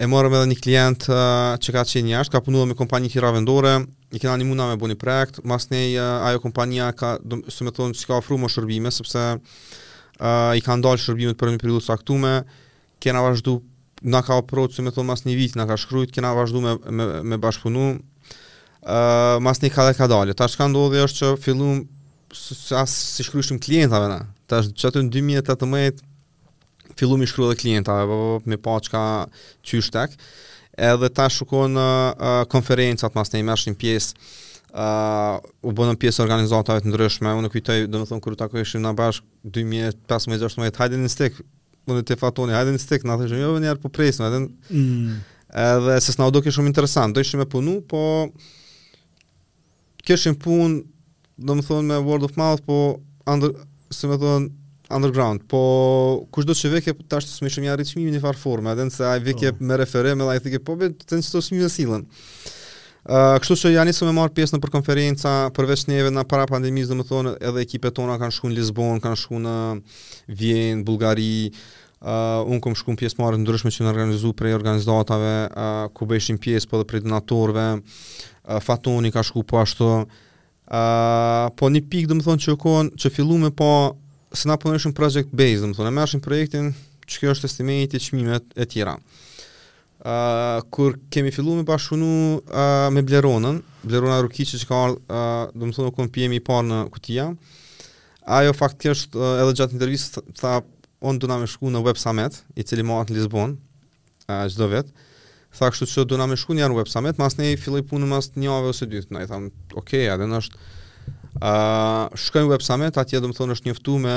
E morëm edhe një klient uh, që ka qenë jashtë, ka punuar me kompani tjera vendore, i kena ndihmu na me bo ni projekt, masnej uh, ajo kompania ka, domethonë, s'i ka ofru më shërbime, sepse uh, i ka ndalë shërbimet për një periudhë t'caktume, kena vazhdu, na ka ofru, domethonë, mas një vit, na ka shkrujt, kena vazhdu me, me, me bashkëpunu, uh, masnej ka dhe ka dalë. Tash çka ndodhi është që fillum, se as s'i shkrujshim klientave na, tash ka 2018, fillum mi shkru dhe klientave, me pa çka, qysh, tek, edhe tash u kon uh, konferencat masnej merrshim pjesë, uh, u bënë pjesë organizatave të ndryshme, mu kujton, domethonë, kur takoheshim na bashkë 2015-2016, hajde në STIKK, m'thojke Fatoni, hajde në STIKK, na thojshim, jo, njerë po presim, edhe, mm. edhe se s'na u dokke shumë interesant, dojshim me punu, po, Kishim punë, domethonë me word of mouth, po under, si me thonë, underground, po kush do që vike, po tash të s'mujshim me rrit çmimin n'një farë forme, edhe nëse aj vike oh. me referim, edhe aj thojke, po bit, të në që të smi dhe silën. Uh, kështu që ja nisëm me marrë pjesë nëpër konferenca përveç neve para pandemisë domethonë edhe ekipet tona kanë shku në Lisbonë, kanë shku në Vjenë, Bulgari, uh, Uh, unë kom shku në pjesëmarrje të ndryshme që jon organizu prej organizatave, uh, ku bëjshin pjesë po edhe prej donatorve, uh, Fatoni ka shku po ashtu, uh, po një pikë domethonë u kon që fillum me pa, se na punojshim project based, domethonë, e merrshim projektin, që kjo është estimate, qmimet e tjera. Uh, kur kemi fillu me bashkëpunu uh, me Bleronën, Blerona Rukiqi që ka ardhë, uh, domethonë, u kon PM-i i parë në Kutia, ajo faktikisht uh, edhe gjatë intervistës tha, unë duna me shku në Web Summit, i cili mahet në Lisbonë, uh, çdo vjet, tha kështu që duna me shku njerë në Web Summit, masnej filloi punë mas një jave ose dy, na i thamë, okej, okay, edhe në është, uh, shkon në Web Summit, atje domethonë është njoftu me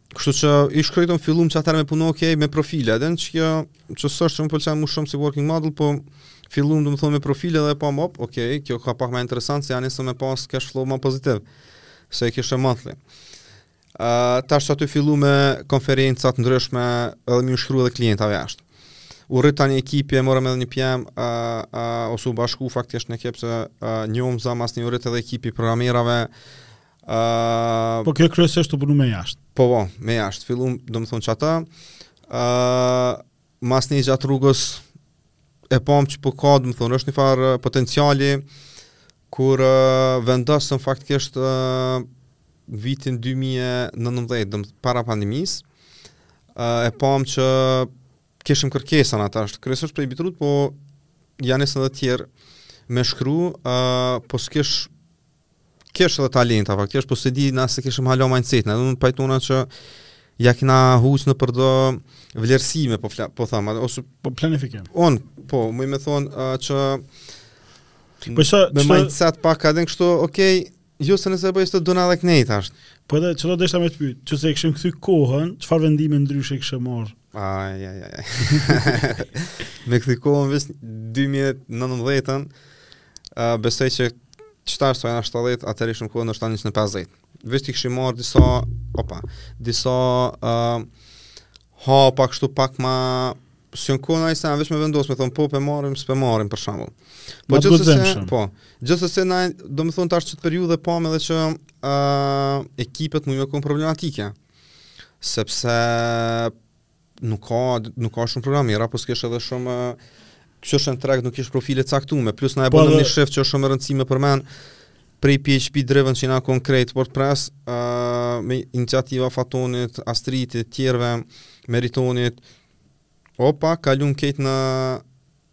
Kështu që i shkruajtëm fillum që atëherë me punu ok me profile, edhe që kjo që search më pëlqen më shumë si working model, po fillum domethonë me profile dhe pamë op, ok, kjo ka pak më interesant se ja nisëm me pas cash flow më pozitiv se e kishte monthly. Ë uh, tash aty fillu me konferenca të ndryshme, edhe me u shkru edhe klientave jashtë. U rrit tani ekipi, e morëm edhe një PM, ë uh, uh, ose u bashku faktikisht në ekip se uh, njohum za masnej u rrit edhe ekipi programerave, Uh, po kjo kryesisht tu punu me jashtë. Po po, me jashtë. Fillum, domethonë qata, uh, masnej gjatë rrugës, e pam që po ka, domethonë, është një farë potenciali, kur uh, vendosëm faktikisht uh, vitin 2019, domethonë, para pandemisë, uh, e pam që kishim kërkesa na tash kryesisht prej Beetroot, po ja nisën edhe tjerë me shkru, uh, po s'kish Kesh dhe talenta, fa, kesh, po s'e di, na s'e keshëm hala mindset, na të pajtuna që ja kena huq në për do vlerësime, po, fla, po thama, ose... Po planifikim. On, po, më i me thonë uh, që... Po sa, me qeta... mindset pak ka den kështu, okay, jo se nëse bëjë së të dona edhe knej tash. Po edhe qeto deshta me të pytë, që se e kishim kthy kohën, çfarë vendime ndryshe kishe marrë Ai ai ai. Me kthy kohën veç 2019-ën, uh, besoj që çfarë sa 70 atëherë ishëm kon nashta në 50. Veç t'i kishim marr disa, opa, disa uh, ha pak kështu pak më Sën ku na isha vetëm vendos me thon po pe marrim s'pe marrim për shembull. Po gjithsesi po. Gjithsesi na domethonë tash qet periudhë pamë edhe që ë uh, ekipet më jon kon problematike. Sepse nuk ka nuk ka shumë programera, po s'kesh edhe shumë qysh në treg nuk kish profile caktume, plus na e bonëm një shift që është shumë e rëndësishme për mend prej PHP driven që jena kon krejt WordPress, ë uh, me iniciativa Fatonit, Astritit, tjerëve, Meritonit. Opa, kalum kejt në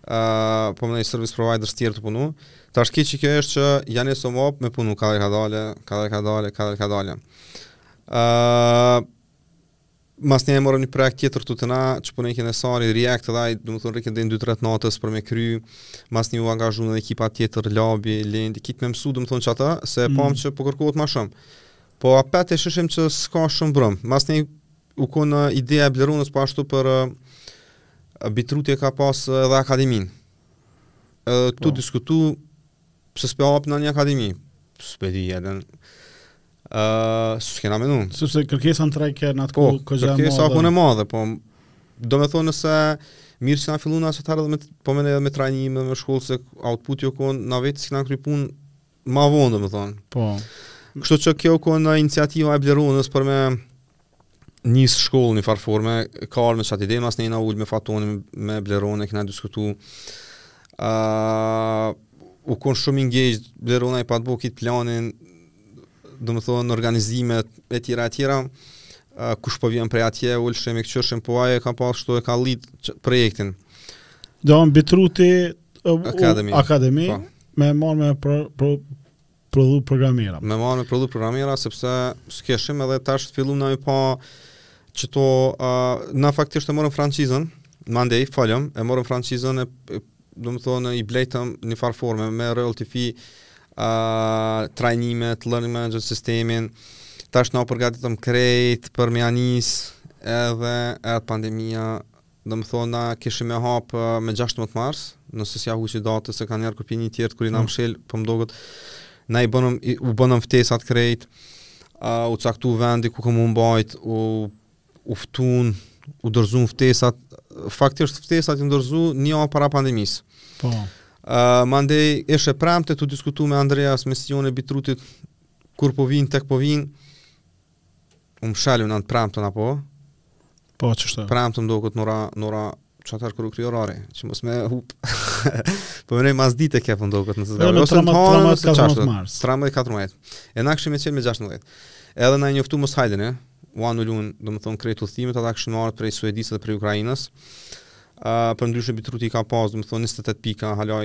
Uh, po me naj service providers tjerë tu punu Tash qekjo është që ja nisëm op me punu kadale kadale, kadale kadale, kadale kadale uh, Masnej e morëm një projekt tjetër të të na Që punë e kene sari, react dhe ajtë Domethonë rrikën deri në 2-3 natës për me kry Masnej u angazhun ekipa tjetër Labi, Lendi, kejt me mësu domethonë qata Se mm. pam që po kërkohet ma shumë Po apet e shihshim që s'ka shumë brëm Masnej U kon uh, ideja e Bleronës po ashtu për uh, Beetroot e ka pas uh, edhe akademinë. Edhe tu po. diskutu pse s'pe hapim një akademi. S'pe di edhe Uh, s'e kena menu Sepse kërkesa në treg ke në atë po, kohë Kërkesa madhe Kërkesa u kon e madhe Po domethonë nëse mirë që na fillun asë të me, po me në edhe me trajnime, me shkollë se outputi u kon na vetë s'kena kry punë ma vonë, do me thonë. Po. Kështu që kjo u konë iniciativa e Bleronës për me nisë shkollë njëfarë forme, ka ardhë me qat ide, masnej jena ulë me Fatonin me Bleronën, kena diskutu. Uh, u konë shumë engaged, Blerona e pat bo këtë planin, do me thonë, organizimet e tjera e tjera, uh, kush po vjen prej atje, u ulshim i kqyrshim, po ajo ka pasë shtu e ka lidë projektin. Do me thonë Beetrooti Akademi. Akademi. Po. Me marrë me pro, pro, prodhu programera. Me marrë me prodhu programera, sepse s'kishim edhe tash të fillu në ju pa që to, uh, na faktisht e morëm franshizën, mandej, folëm, e morëm franshizën e, e do me thonë, i blejtëm njëfarë forme me royalty fee uh, trajnimet, learning management sistemin, tash na përgatitëm krejt për me e nis edhe edhe pandemija Do me thonë, na kishim me hapë me 16 mars, nëse s'e huqi datën se ka njerë kërpi një tjertë, kur jena mshelë, për po më doket, na i bënëm, i, u bënë ftesat krejt, uh, u caktu vendi ku kem me mbajt, u u ftun, u dërgun ftesat, faktisht ftesat i dërgum një javë para pandemisë. Po. Uh, mandej, ishe e premte tu diskutu me Andreas, me CEO-n e Beetrootit, kur po vinë, tek po vinë, u mshelëm në premten apo? Po, qashtu. Premten dikun n'ora, n'ora katër kërë kërë orare, që mos me hup. po më nëjë mas dite ke pëndo këtë në të zërë. Ose në hanë, ose në qashtu. Mars. 13-14. E na kishim me qenë me 16. Edhe na i njoftum mos hajdeni? U anulun, do me thonë, krejt udhëtimet, ata kishin me ardhë prej Suedisë dhe prej Ukrajinës. Uh, përndryshe Beetrooti ka pas, do me thonë, 28 pika, hala,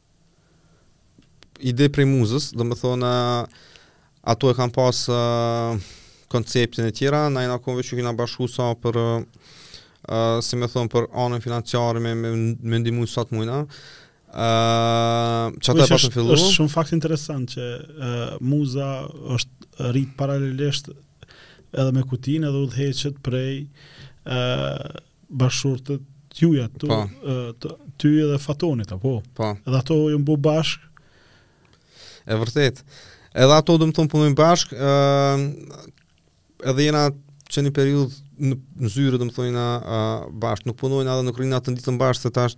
ide prej Muzës, do me thonë, ato e kanë pas uh, konceptin e tjera, na jena konë veç që kina bashku sa për, uh, si me thonë, për anën financiare me, me, me ndihmu sa të mujna. Uh, qato e patën fillu? është shumë fakt interesant që uh, Muza është rritë paralelisht edhe me Kutinë edhe udhëhiqet prej uh, bashkëshortet e juja tu, po. të, ty edhe Fatonit apo. Po. Edhe ato jon bo bashk. E vërtet. Edhe ato do të thon punojnë bashk, ë edhe jena qe një periudhë në, në zyrë do të thonë jena bashk, nuk punojmë edhe nuk rrina tanë ditën bashk se tash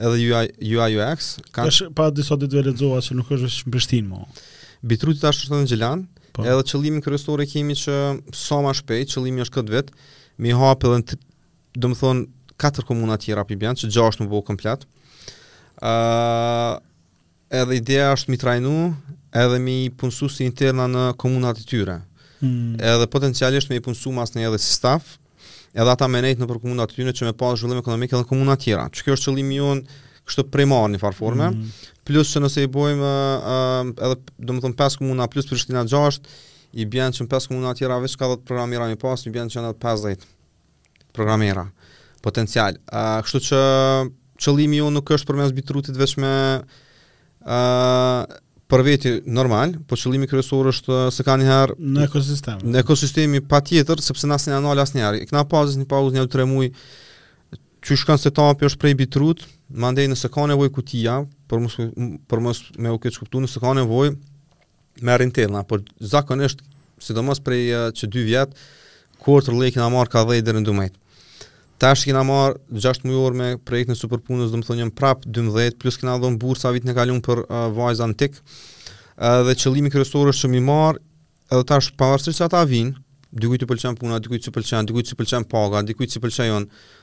Edhe UI, UI UX ka Tash pa disa ditë veç lexova se nuk është vetëm Prishtinë më. Beetrooti tash është në Gjilan. Po. Edhe qëllimin kryesor e kemi që sa më shpejt, qëllimi është këtë vit, mi hap edhe në tri- do të thonë katër komuna tjera po i bjen, që gjashtë me u bo komplet. Ë Edhe ideja është me i trajnu edhe me i punësu si interna në komunat e tyre. Hmm. Edhe potencialisht me i punësu masnej edhe si staff, edhe ata me nejtë nëpër komunat e tyre që me pas zhvillim ekonomik edhe në komunat tjera. Që kjo është qëllimi jonë kështu primar në njëfar forme, hmm. plus që nëse i bojmë uh, edhe, domethënë, 5 komuna plus Prishtina 6, i bjen që në 5 komuna tjera, veç ka 10 programera me pas, i bjen që një 50. programera potencial. Ë uh, kështu që qëllimi jonë nuk është përmes Beetrootit veç me ë uh, për veti normal, po qëllimi kryesor është si kanjëherë në ekosistem. Ekosistemi patjetër, sepse na s'jena nal asnjëherë. E kena pas një pauzë një 3 muaj. Qysh kon se e-tapi është prej Beetroot, mandej nëse ka nevojë kutia, për mos për mos me u keq kuptuar, nëse ka nevojë me rintella, por zakonisht, sidomos prej që dy vjetë, kurdoherë kina marrë ka dhjetë deri në 12. Tash kina marrë 6 mujor me projekt në superpunës, domethënë edhe prapë 12, plus kina dhënë bursa vitin e kalum për uh, vajza në TIK, uh, dhe qëllimi kryesor është që me i marrë, edhe tash pavarësisht që ata vijnë, dikujt i pëlqen puna, dikujt s'i pëlqen, dikujt s'i pëlqen paga, dikujt s'i pëlqen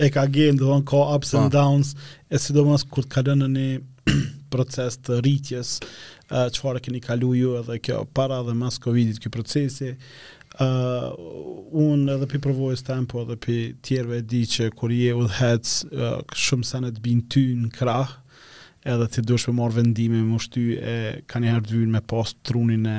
e ka gen, domethënë ka ups and po. downs, e sidomos kur të kalon në një proces të rritjes, çfarë uh, keni kaluar ju edhe kjo para dhe mas Covidit ky procesi. ë uh, un edhe prej përvojës teme po edhe prej tjerëve e di që kur je udhëheqës uh, shumë sene të bin ty në krah edhe ti duhesh me marr vendime më shty e kanjëherë të vyn me pas trunin e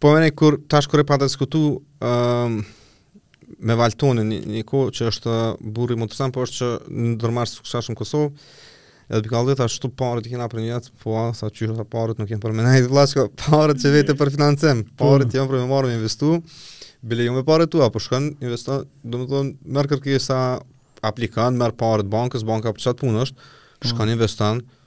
Po mu m'ke, kur tash kur e pata diskutu um, me Valtonin një, një shok që është burri me të thënë, po është një ndërmarrës i suksesshëm n'Kosovë, edhe po m'kallëzon qashtu paret i kena për jetë, po a, sa qyshë tha paret nuk janë për me nejtë n'llastëk, paret që vetë për financim, po. paret janë për me marrë me investu, bile jo me paret tua, po shkon investon, domethënë, merr kërkesa aplikon, merr paret bankës, banka për qatë punë është, shkon investon,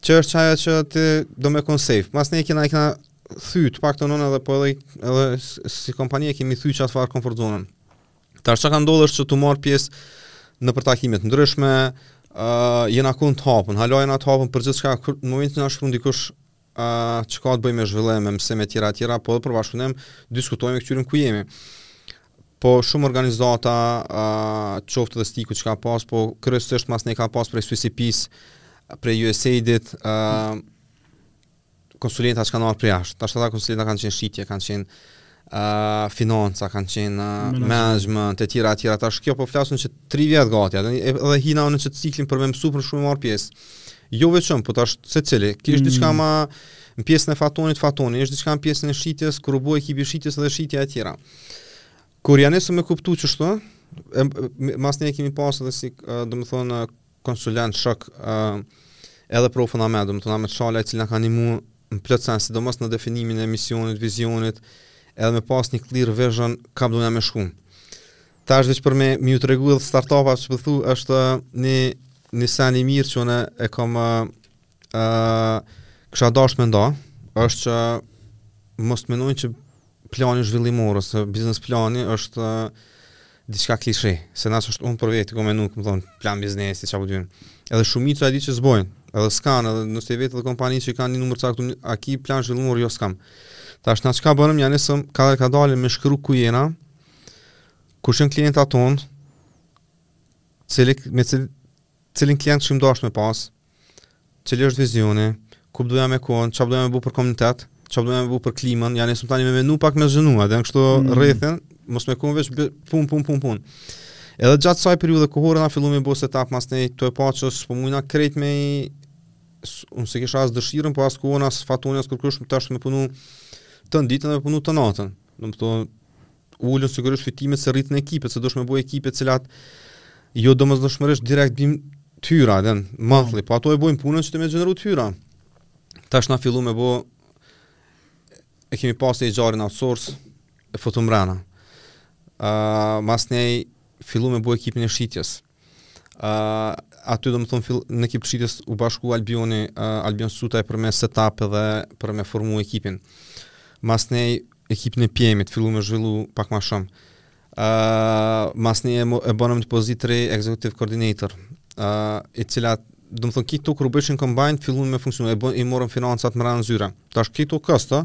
Që është qaja që ti do me kon safe. Masnej kena, i kena thy të paktën na edhe po edhe, edhe si kompani e kemi thy qatë farë komfort zonën. Tash çka ka ndodhë është që tu marrë pjesë nëpër takime t'ndryshme, uh, jena kon të hapën, hala jena të hapën për gjithçka, kur, në momentin na shkrun ndikush uh, çka ka të bëjë me zhvillim, me mësime tjera tjera, po edhe për bashkëpunim, diskutojme e këqyrim ku jemi. Po shumë organizata, qoftë dhe STIKK-u që ka pas, po kryesisht masnej ka pas prej Swiss EP-së, prej USAID-it, konsulenta që kanë ardhë prej jashtë. Tash ata konsulenta kanë qenë shitje, kanë qenë financa, kanë qenë uh, management, të tjera, të tjera. Tash kjo po flasën që tri vjetë gati, edhe, edhe hina unë n'qat ciklin për me mësu po shumë marrë pjesë. Jo veç unë, po tash secili, që është mm. diçka ma në pjesën e Fatonit, Fatoni, është diçka në pjesën e shitjes, kur u bo ekipi i shitjes edhe shitja e tjera. Kur ja nisëm me kuptu qështu, masanej e kemi pasë edhe si, domethënë, konsulent, shok, edhe profën Ahmet, domethënë, Ahmet Shala i cili na ka nimu në plot sene, sidomos në definimin e misionit, vizionit, edhe me pas një clear vision, kah po dojmë me shku. Tash veç për me, me ju tregu edhe start-up, që po thu, po është një, një sen i mirë që unë e kom, uh, kisha dasht me nda, është që mos të menojnë që plani zhvillimor ose biznes plani është diçka klishe, sinqerisht unë për vete kom menu, domethënë, plan biznesi, çka po t'vyn. Edhe shumica e di që s'bojnë, edhe s'kanë, edhe nëse i vet edhe kompanitë që i kanë një numër t'caktum, a ki plan zhvillimor, jo s'kam. Tash na çka bëm, ja nisëm, kadal-kadalë me shkru ku jena, kush janë klientat tonë, cili, me cil, cilin klient kishim dasht me pas, Cili është vizioni? Ku po dojna me kon? Çka po dojna me bo për komunitet? Çka po dojna me bo për klimën? Ja nisëm tani me menu pak me zgjanu, dhe në kështu mm. rrethin, mos me kon veç pun pun pun pun. Edhe gjatë kësaj periudhe kohore na fillum me bo setup masanej e pa që s'po mundna krejt me unë se kisha as dëshirën, po as kohën, as Fatoni, as kërkush, me dasht me punu tanë ditën dhe me punu tanë natën. Domethënë, ulën sigurisht fitimet se rritën ekipet, se doshe me bo ekipe t'cilat jo domosdoshmërisht direkt bijnë t'hyra, dhe në monthly, po ato e bojnë punën që ti me gjeneru t'hyra. Tash na fillum me bo, e kemi pas HR-in outsource, e futëm mrena. Uh, masanej, fillum me bo ekipin e shitjes. Uh, aty domethënë fill, në ekip të shitjes u bashku Albioni, uh, Albion Suta e për me setup dhe për me formu ekipin. Masanej ekipin e PM-it, fillum me zhvillu pak ma shumë. Uh, masanej e, e bonëm pozitë t're executive coordinator, uh, e cila domethënë këto kur u bëshin combine, fillun me funksionu, e, bon, i morëm financat mrena n' zyra. Tash këto qëto,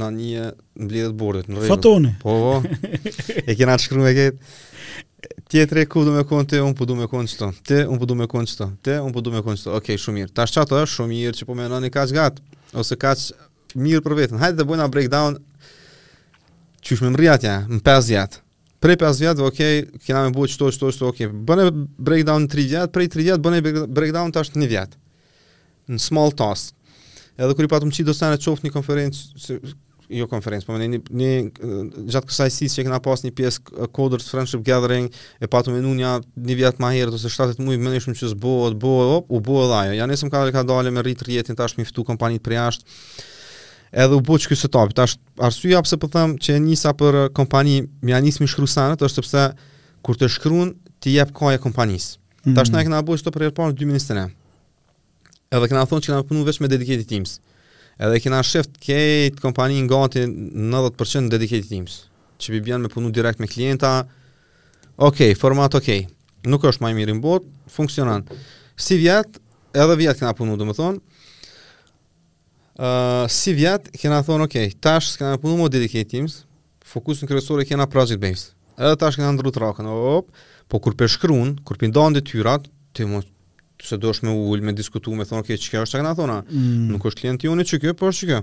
Në një mbledhje t'bordit, në rrëmë. Fatoni. Po, po. e kena të shkrume ketë. Tjetër, ku don me konë ti, unë po du me konë qëtu. Ti, unë po du me konë qëtu. Ti, unë po du me konë qëtu. Okej, okay, shumë mirë. Tash qato, është shumë mirë që po menoni kaq gatë. Ose kaq mirë për veten. Hajde ta bojna breakdown. Qysh me mrri atje, më 5 vjet. Prej 5 vjetëve, ok, kena me bo qëto, qëto, qëto, ok. Bone breakdown 3 vjet, prej 3 vjet bone breakdown tash 1 vjet. Në small task. Edhe kur i patëm çdo sen, qoftë një konferencë, jo konferencë, po më një një gjatë kësaj siç e kena pas një pjesë coders friendship gathering, e patëm menu nja një vjet ma herët ose 7-8 muaj, menojshëm që s'bohet, bohet, hop, u bo dhe ajo. Ja nisëm ka- kadalë me rrit rrjetin tash me i ftu kompanitë prej jashtë. Edhe u bo qky setup, tash Arsyeja pse po them që e nisa për kompani me ja nis me shkru senet është sepse kur të shkruan ti jep kahje kompanisë. Mm. Tash na e kena bo sot për herë parë 2023. Edhe kena thonë që kena punu vetëm me dedicated teams. Edhe kena shift këtë kompani gati 90% dedicated teams. Që i bjen me punu direkt me klienta. Ok, format ok. Nuk është më i mirë në botë, funksionon. Sivjet, edhe vjet kena punu, domethënë, Uh, sivjet kena thonë ok, tash s'kena punu më dedicated teams, fokusin kryesor e kena project based. Edhe tash kena ndrru trakën, op, po kur pe shkruan, kur pi ndan detyrat, ti domosdo është me u ulë, me diskutu, me thonë, okay, qikjo është çka kena thonë na, mm. nuk është klienti jonë qikjo, po është qikjo.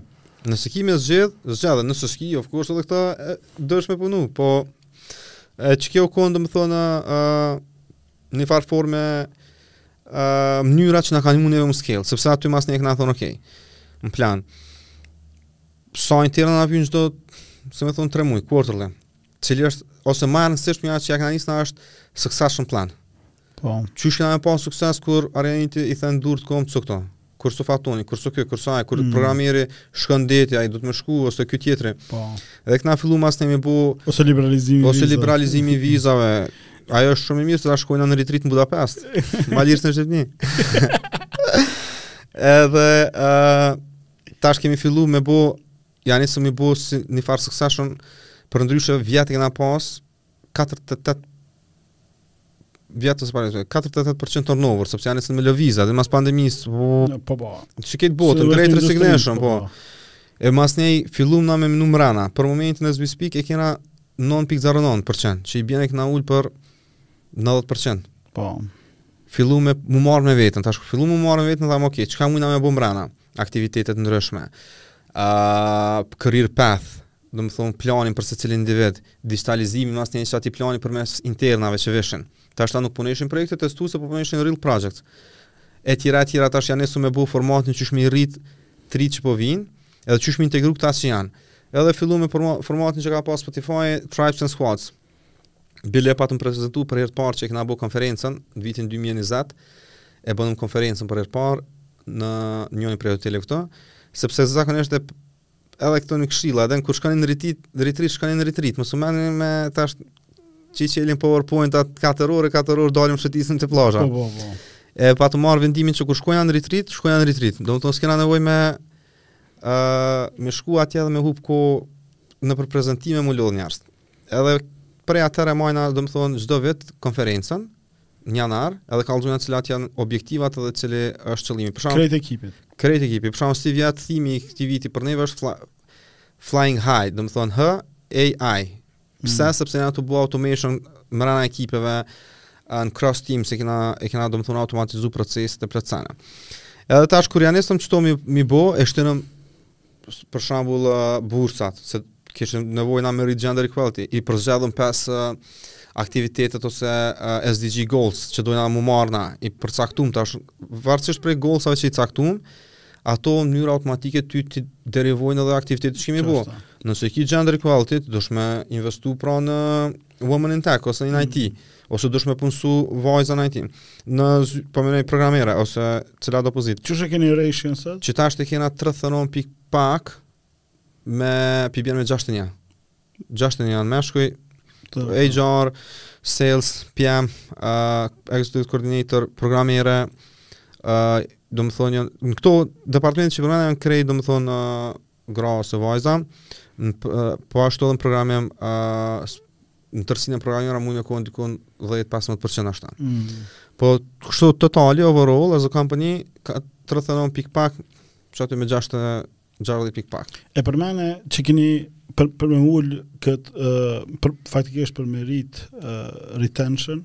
Nëse ki me zgjedh, zgjedh, nëse s'ki, of course, edhe këta do është me punu, po e qikjo u konë, domethonë, uh, Njëfarë forme, uh, mënyra që na ka nimu neve me scale, sepse aty masnej e kena thonë, okej, okay, në plan, sa interna na vijnë çdo, si me thonë, tre muj, quarterly, cili është, ose ma e rëndësishmja që ja kena nisë na është succession plan. Po. Qysh kena me pas sukses, kur Arianiti i then durtë, komtë, s'o këtu, kur s'o Fatoni, kur s'o kjo, kur s'o ai, kur mm. programeri shkon në deti, ai don me shku ose ky tjetri. Po. Dhe kena fillu masnej me bo ose liberalizimi ose vizave. liberalizimi vizave. Ajo është shumë e mirë se tash shkojmë në retreat në Budapest. Ma lirë se në Shqipni. Edhe uh, tash kemi fillu me bo, ja nisëm me bo si njëfarë succession, përndryshe vjet e kena pas, 48, vjet ose para 48% turnover, sepse ja nisën me lëviz, dhe mas pandemisë, po, po, po. që krejt botën, Great Resignation, po. po. po. E masnej, fillum na me menu mrena, për momentin as we speak e kena 9.09%, që i bjen e kena ulë për 90%. Po. Fillum me u marrë me veten, tash fillum me u marrë me veten, dhe më okej, okay, çka mujna me bo mrena, aktivitete të ndryshme, uh, career path, domethonë planin për secilin individ, digitalizimi masnej qat planin përmes internave që vishin. Tash këta nuk punojshin projekte testuese po punojshin real project. E tjera e tjera tash ja nisëm me bo formatin qysh me i rrit të ritë që po vinë, edhe qysh me i integru këta që janë. Edhe fillu me formatin që ka pas Spotify, Tribes and Squads. Bile patëm prezentu për herë parë që e kena bo konferencën, në vitin 2020, e bonëm konferencën për herë parë në njënë prej hoteleve këtu, sepse zakonisht e edhe këto në këshilla, edhe në kur shkonim në retreat, në retreat, shkonim në retreat, më së meni me tash që i çelim PowerPoint-at 4 orë, 4 orë dalim shëtisim te plazha. Po, po, po. E patëm marrë vendimin që kur shkojmë në retreat, shkojmë në retreat. Domethonë s'kena nevojë me, uh, me shku atje dhe me hup kohë nëpër prezentime me lodhë njerëz. Edhe prej atëher e majna, domethonë, çdo vit konferencën, në janar, edhe kallëzojnë cilat janë objektivat edhe cili është qëllimi. Për shembull, krejt ekipit. Krejt ekipit. Për shembull, sivjet theme-i i këtij viti për neve është fly, flying high, domethënë H A I. Pse? Mm. Sepse jena tu bo automation mbrana ekipeve në cross team se kena e kena domethënë automatizu proceset e plot sene. Edhe tash kur ia nisëm qeto me i me i bo, e shtynëm për shembull bursat, se kishim nevojë na me rrit gender equality, i përzgjedhëm pesë aktivitetet ose SDG goals që dojna me u marrë na, i përcaktum tash, varësisht prej goalsave që i caktum, ato në mënyrë automatike ty t'i derivojnë edhe aktivitetet që ki me i bo. Nëse ki gender equality, ti dush me investu pra në women in tech ose në IT ose dush me punësu vajza në IT. Në pamë programera ose cilado pozitë. Qysh e keni ratio sot? Qetash e kena 39 pikë pak me, po i bjen me 61. 61 janë meshkuj. HR, sales, PM, uh, executive coordinator, programere, uh, domethënë, në këto departamente që përmenda janë krejt, domethënë, uh, gra ose vajza, e, po ashtu edhe në programim, uh, në tërësinë e programimeve mundet me kon dikun 10-15% ashtu. Mm. Po kështu totali overall as a company ka 39 pikë pak, qaty me 6 60 pikë pak. E përmende që keni për për me ul kët uh, për faktikisht për me rrit uh, retention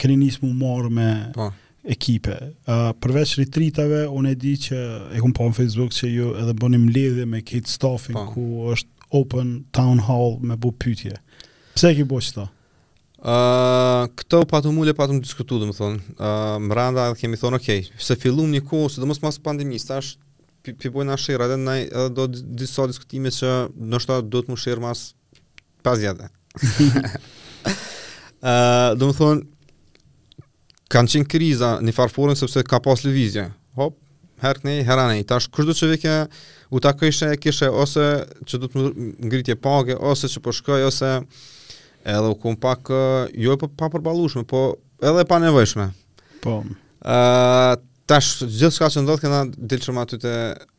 keni nis me u marr me po. ekipe. Uh, përveç retreat-ave, unë e di që e kom pa në Facebook që ju edhe bëni mbledhje me këtë stafin po. ku është open town hall me bo pyetje. Pse e ki bo qëta? Uh, këto patëm u ulë, patëm diskutu, domethënë. Uh, mbrenda edhe kemi thonë, okej, okay, se filluem një kohë, sidomos mas pandemisë, tash po i bojmë ma shih, edhe, edhe do disa diskutime që ndoshta duhet me u shih mas Parvjet. uh, domethënë, kanë qenë kriza një farë forme sepse ka pas lëvizje. Hop, herë knej, herë anej. Tash, kushdo që vike u takojshe, kishe, ose që do të ngritje page, ose që po shkoj, po ose edhe u kon pak, jo e papërballueshme, po edhe panevojshme. Po. Uh, tash, gjithçka që ndodhë, kena dil qysh ma ty të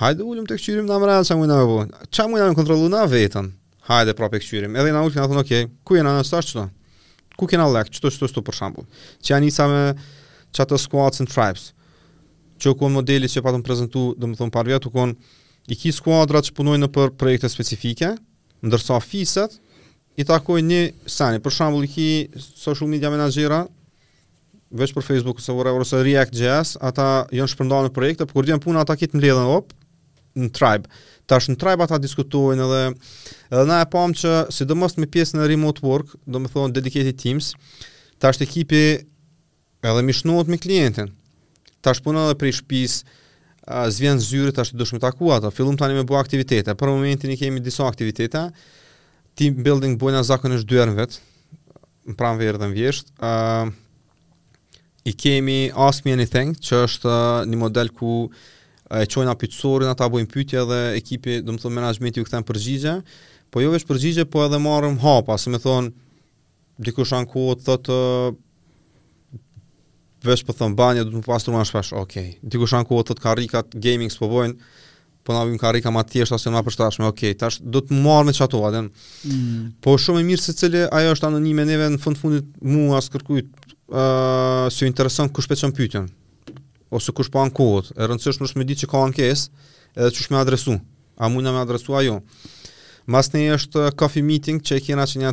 Hajde ulem të këqyrim na mrena, çka mujna me bo. Çka mujna me kontrollu na vetën? Hajde pra po e këqyrim. Edhe jena ul, kena thonë, okej, ku jena na tash te qëto? Ku kena lack, qëto, qëto, qëto, për shembull. Ç'ia nisa me qatë squads and tribes. Që u konë modeli që patëm prezentu, domethënë parvjet, u konë i ki skuadra që punojnë nëpër projekte specifike, ndërsa fiset, i takojnë një seni. Për shembull, i ki social media menaxhera, veç për Facebook ose whatever ose React JS, ata janë shpërndarë në projekte, por kur vjen puna ata krejt mbledhen op në tribe. Tash në tribe ata diskutojnë edhe edhe na e pam që sidomos me pjesën e remote work, domethënë dedicated teams, tash ekipi edhe mishnohet me klientin. Tash punon edhe prej shtëpisë, s'vjen zyrë tash ti dush me taku ata. Fillum tani me bë aktivitete. Për momentin i kemi disa aktivitete. Team building bojna zakonisht dy herë në vit. në pranverë dhe në vjeshtë, uh, i kemi Ask Me Anything, që është uh, një model ku e qojna pytësorin, ata bojnë pytje dhe ekipi, domethonë, menaxhmenti ju kthen përgjigje, po jo veç përgjigje, po edhe marrim hapa, se me thonë, dikush ankohet thotë, veç për po thom banje, duhet m'u pastru ma shpesh, okej, okay. dikush ankohet thotë, karrikat, gaming, s'po bojnë, po na vyn karrika ma të thjeshta ose ma të përshtatshme. Okej, okay, tash duhet m'u marr me qato atë. Mm. Po shumë e mirë secili ajo është anonime neve në fund fundit mua as kërkujt ë uh, s'i intereson kush po e çon pyetjen ose kush po ankohet. E rëndësishme është me ditë që ka ankesë edhe qysh me adresu. A mundna me adresu a jo? Masnej është coffee meeting që e kena që një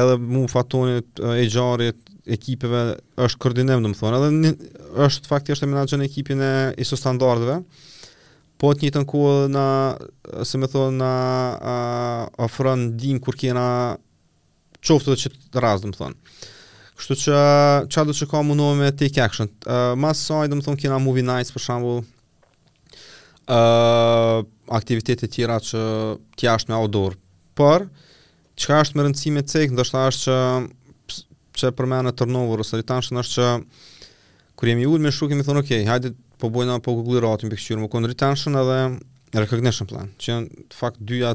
edhe mu fatonit e gjarit ekipeve është koordinim domethonë edhe një, është faktisht e menaxhon ekipin e ISO standardeve po të njëjtën kohë na si me thonë na ofron ndihmë kur kena qoftë edhe qët rast domethonë kështu që çkado që ka mundohem me take action uh, mas saj domethonë kena movie nights për shembull uh, aktivitete tjera që të jashtme outdoor. Por, çka është me rëndësi me cekë, ndoshta është që, që përmenëm turnover, ose retention është që, kur jemi ulë me shru, kemi thonë, okej, okay, hajde po bojna po gugliratim po kqyrim, u kon retention edhe recognition plan, që janë fakt dyja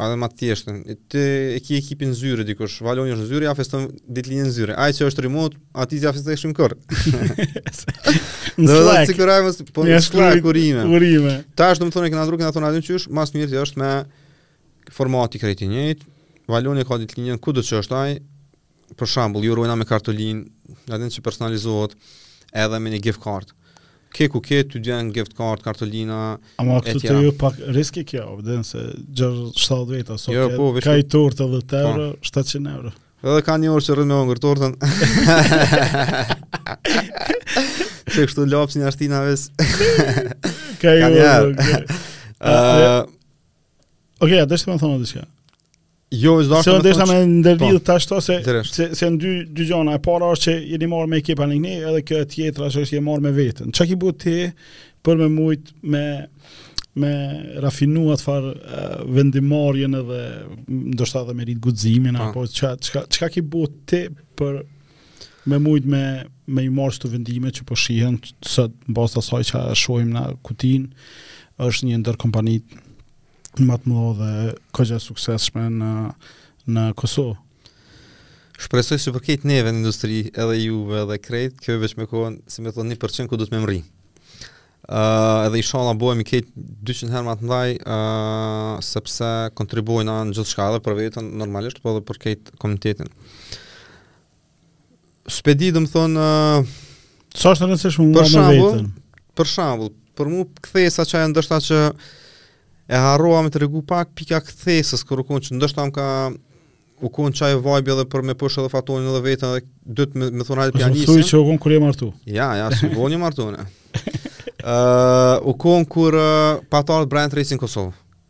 Edhe më të thjeshtë. Ti e ke ekipin zyrë dikush, Valoni është zyrë, ja feston ditëlindjen zyrë. Ai që është remote, atij ja feston shumë kur. Në Slack. Sigurisht mos po në Slack urime. Urime. Tash domethonë që na drukën ato na që është ma s'miri është me formati krejt i njëjtë. Valoni ka ditëlindjen kudo që është ai, Për shembull, ja urojna me kartolinë, nga din që personalizohet edhe me një gift card. Ke ku ke, ty t'vjen gift card, kartolina, e tjera. Ama këtu te ju pak riski kjo, vëdhenë se gjërë 7 veta, so jo, po, ka ni tortë dhetë euro, 700 po. euro. Edhe ka një orë që rrinë me hongër tortën. Që kështu lopë që një ashtina ves. ka ni orë. Oke, okay, a deshte me thonë diçka. Jo, është dashur. Se desha me ndërlidh po. tash t'i se ndaj dy gjona. E para është që jeni marrë me ekipin e një, edhe kjo e tjetra është që jeni marrë me veten. Çka ki bo ti për me mujt me me rafinu atë far uh, vendimmarrjen edhe ndoshta edhe me rrit guximin po. apo çka çka çka ki bo ti për me mujt me me i marrë këto vendime që po shihen sot mbas asaj çka shohim na Kutia është një ndër kompanitë ma të mdha edhe koxha suksesshme në në Kosovë. Shpresoj se për krejt neve në industri, edhe juve, edhe krejt, kjo o veç me kohën, si me thonë, një përqind ku du me mrri. Uh, edhe ishalla bojmë këtë 200 herë ma t'mdha, uh, sepse kontribuojna gjithçka edhe për vetën normalisht, po edhe për krejt komunitetin. Spedi, domethonë... Uh, Sa është rëndësishme puna me vetën? Për shembull, për mu këthesa qaj ndoshta që e harrova me tregu pak pika këthesës, kur u konë që ndoshta ma ka u konë qaj vibe edhe për me push edhe Fatonin edhe vetën edhe dytë me, me thonë hajt pe nisim. Po thu që u konë kur je martu? Ja, ja, s'u konë një martu, ne. uh, u konë kur uh, patarët Brand Racing Kosovë.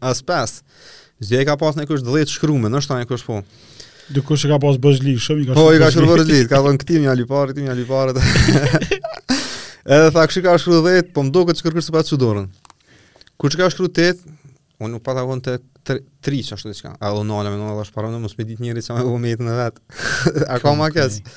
As pas. S'e ka pas nikush 10 shkru, ndoshta nikush po. Dikush e ka pas bëzli, shumë i ka shumë bëzli. Po, i ka shumë bëzli, ka thonë këti mja lipare, këti mja lipare. Edhe tha, kush ka shkru 10, po më doket që kërkush s'e pat çu dorën. Kush ka shkru 8, unë nuk pata konë të 3 që ashtu diçka. A dhe në alë me në alë është parë, në mos me ditë njëri që me vëmë jetë në vetë. A ka ma kësë.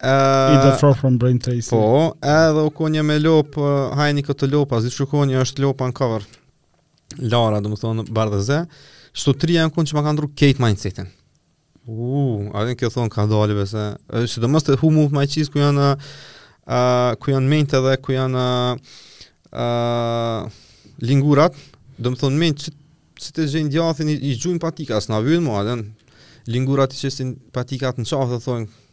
Eat That Frog from Brian Tracy Po, edhe u konë një me lopë Hajni këtë lopa, si që konë një është lopa në cover Lara, domethonë, bardh e zi Qëto tri janë konë që ma kanë ndrru krejt mindsetin Uuu, uh, a din kjo t'fundit ka dalë besoj Si edhe është Who Moved My Cheese ku janë uh, Ku janë mintë dhe ku janë uh, Lingurat Domethonë mintë që Si ta gjejnë djathin i, i gjujnë patikat s'na vynë ma, a din Lingurat i qesin patikat në qafë dhe thonë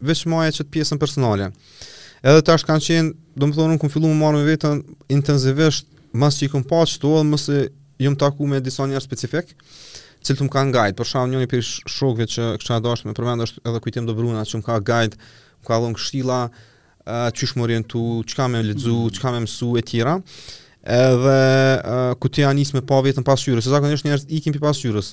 veç ma ja qet pjesën personale. Edhe tash kanë qenë, domethonë, unë kam fillu me u marrë me vetën intensivisht, mas që i kam pa qëto, edhe masi jam taku me disa njerëz specifik, cilët më kanë guide, për shembull njëni prej shokve që kisha dashtë me përmendë është edhe Kujtim Dobruna që më ka guide, më ka dhonë këshilla, qysh me u orientu, çka me lexu, mm. çka me mësu e tjera, edhe kur t'ja nis me pa vetën n'pasqyrë, se zakonisht njerëz ikim prej pasqyrës,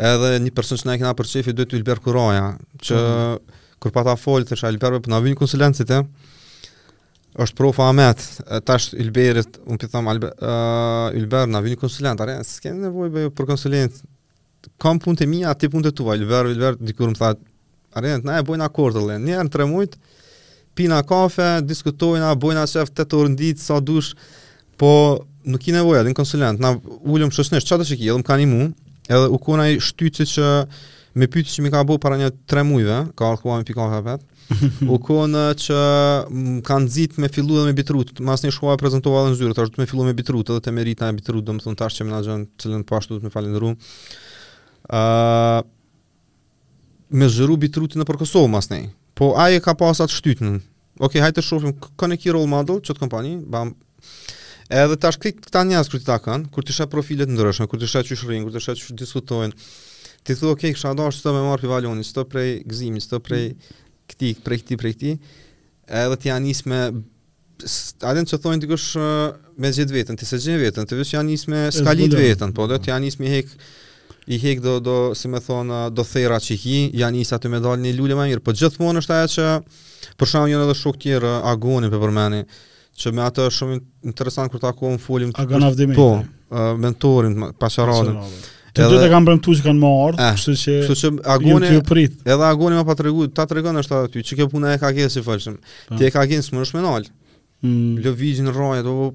Edhe një person që na e kena për qefi duhet Ylber Kuraja, që mm. kur pata fol thashë Ylber be po na vyn konsulent si ti. Është profa Ahmet, thashë Ylberit, un po them Albe, uh, Ylber na vyn konsulent, are, s'keni nevojë be për konsulent. Kam punët e mia, ti punët e tua, Ylber, Ylber dikur më tha Arenët, na e bojna quarterly. Një herë në tre muj, pina kafe, diskutojna, bojna asë qefë të të rëndit, sa dush, po nuk ki nevojë, dhe në konsulent, na ulem shëshnesh, qatë që ki, edhe më ka nimu, edhe u kon ai shtytsi që me pyti që mi ka bo para nja tre mujve, ka ardhë koha me pi kafe vetë, u kon ai që më ka nxit me fillu edhe me Beetroot, masnej shkova e prezentova edhe në zyrë, të është me fillu me Beetroot, edhe të merita e Beetroot, do me thonë tash që më në gjënë, cilën pashtu po du me falënderu. Uh, me zgjeru Beetroot-in nëpër Kosovë masnej. Po ai e ka pas atë shtytjen. Ok, hajt të shofim, kan e ki role model, qëtë kompani, bam. Edhe tash këti këta njerëz kur ti takon, kur ti sheh profilet e ndryshme, kur ti sheh qysh rrin, kur ti sheh qysh diskutojnë, ti thua, ok, kisha dashtë me marrë prej Valonit, së të prej Gëzimit, së të prej këti, prej këti, prej këti, edhe t'ia nis me A din që thonë dikush me gjetë veten, ti s'e gjen veten, ti veç ja nis me skalit veten, po edhe ti ja nis me hek i hek do do si me thon do therra që ki ja nis aty me dal një lule ma e mirë po gjithmonë është ajo që për shembull janë edhe shokë të tjerë Agonin po e përmeni që me atë është shumë interesant kur takohem folim Agon Avdimi po Mentorin Paçaradën Të dy të kanë premtu që kanë me ardhë, eh, kështu që kështu që Agoni ju prit. Edhe Agoni më pat tregu, ta tregon është aty, që kjo puna EKG-në si folshëm. Po. Ti EKG-në s'munesh me nal. Mm. Lëvizin rrojë ato. Po,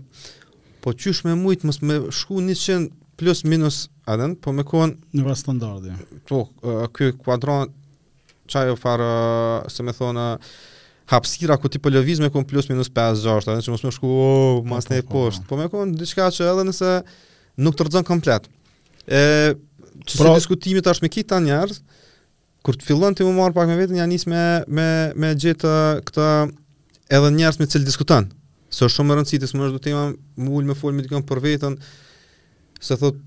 po qysh me mujt mos me shku 100 plus minus a din, po me kon në vend standardi. Po, eh, ky kuadron qajo far eh, si me thonë hapësira ku ti po lëviz me kon plus minus 5 6, atë që mos me shku, oh, po, mas po, ne po, poshtë. Po me kon diçka që edhe nëse Nuk të rrëzon komplet. E, që pra, si diskutime tash me kita njerëz, kur të fillon të me u marrë pak me veten, ja nis me, me, me gjetë këta edhe njerëz me cilët diskuton. Se është shumë me rëndësi, ti s'munesh du të ima me u ulë me folë me dikon për veten, se thot,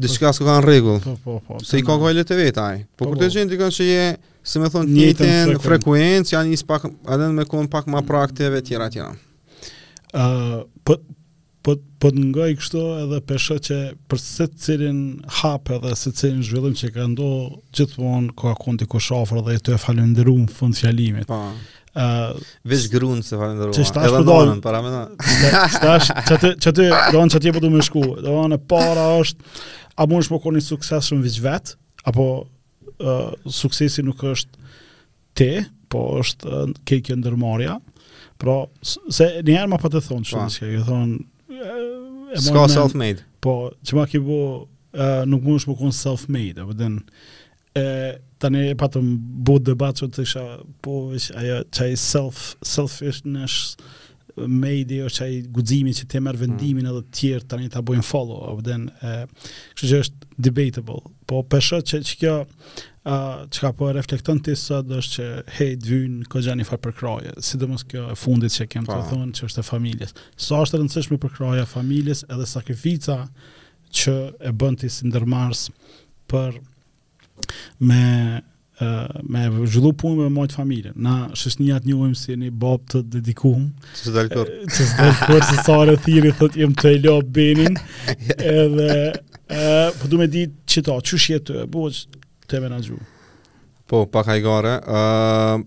diçka s'ka në rregull. Po, po, po. Se i ka gajlet e veta ai. Po, po kur të po. gjen dikon që je, si me thon, n'njëjtën frekuencë, ja nis pak, edhe me kon pak ma proaktiv etj etj. Ëh, po Po po të ngoj kështu edhe pe shoh që për secilin hap edhe secilin zhvillim që ka ndodh gjithmonë ka kon dikush afër dhe të falënderu në fund fjalimit. Po. Ë uh, veç gruan s'e falënderuam. Ç'është tash po donë para më na. Tash qaty qaty du qaty po du me shku. Domethonë e para është a mundesh me kon i suksesshëm veç vet apo uh, suksesi nuk është te, po është ke kjo ndërmarrja, pra, se njëherë ma pate thonë, që nëse ke thonë, S'ka self-made. Po, që ma ki bo, uh, nuk mundesh me kon self-made, a po din, e, tani e patëm bo debat që të isha, po, veç, ajo, qaj self, selfishness, me ide është ai guximi që të merr mm. vendimin mm. edhe të tjerë tani ta bojnë follow up then kështu që është debatable po pe shoh që që kjo a çka po reflekton ti sot është që hey të vyn goxha ni far përkrahje sidomos kjo e fundit që kem të po. thonë që është e familjes sa është e rëndësishme përkrahja e familjes edhe sakrifica që e bën ti si ndërmarrës për me me zhvillu punë me mbajt familjen. Na shoqnia të njohim si një bab të dedikum. Që s'del kurrë. Që s'del kurrë, se sa herë e thirri, thot jem tu e lo Benin. Edhe, po du me dit qita, qysh je tu e, po që tu e menaxhu. Po, pak hajgare. Uh,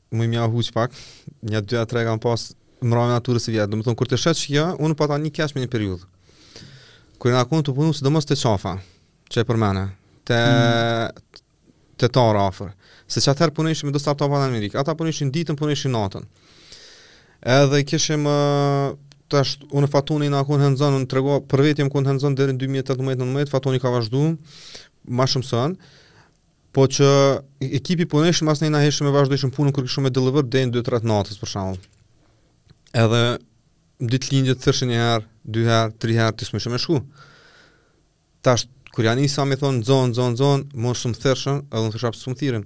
Mu m'ja huq pak, nja dy a tre kam pas mbrojnë naturës e vjetë. Domethonë, kur të shetë që kjo, unë pata një kesh me një periudhë. Kur jena konë tu punu, sidomos te Qafa, që e përmene, të, mm. të tarë afer. Se që atëherë punojshim me do startup në Amerikë. Ata punojshin ditën, punojshim natën. Edhe kishim, tash unë Fatoni jena kon hands-on unë tregoj për veten jem kon hands-on deri në 2018-19 Fatoni ka vazhdu ma shumë se un Po që ekipi punojshëm asnjë na hajshëm e vazhdojshëm punën kur kishim me deliver deri në 2-3 natës për shembull. Edhe n'ditëlindje të thirrshin një herë, dy herë, tri herë ti s'mujshe me shku. Tash kur ja nisa me i thon zon zon zon, mo s'um thirrshin, edhe un thojsha pse s'um thirrin.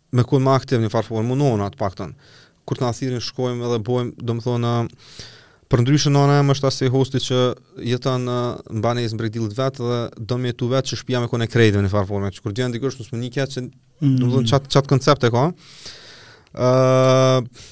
me kon ma aktiv në farë më nona të paktën. Kur të na thirrin shkojmë edhe bojmë, domethënë përndryshe nana jem është asi hosti që jeton në banesë n'Breg t'Diellit vet dhe do me jetu vet që shpija me kon e krejtve njëfarë forme. Kur vjen dikush mos me u ni keq mm. domethënë qat qat koncepte ka. Ëh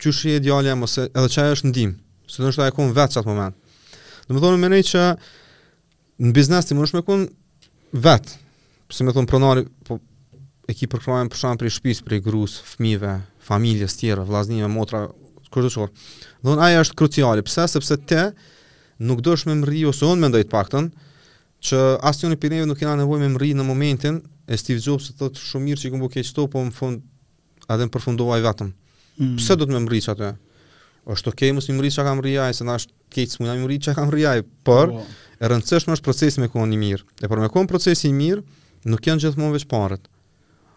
Qysh je djalja mos edhe qaj është ndihm, se domethonë je kon vetë qat moment. Domethonë më nejë që në biznes ti mundesh me kon vet. Pse më thon pronari po e ki përkrahjen për shembull prej shpisë, prej grusë, fmive, familjes tjera, vllaznive, motra, kërë të qërë. Dhe unë ajo është kruciale, pse, sepse ti nuk dush me mrri, ose unë mendoj t'paktën, që asnjëni nuk kena nevojë me mrri në momentin, e Steve Jobs të thotë shumë mirë që i kom bo qëto, po më fund Edhe me përfundu ai vetëm. Mm. Pse do ti me mbrri atë? Është okay mos me mbrri çka ka mrri ai, se nuk është keq s'mujta me mbrri çka ka mrri ai, por oh. e rëndësishme është procesi me kon i mirë. E për me kon procesi i mirë, nuk janë gjithmonë veç paret.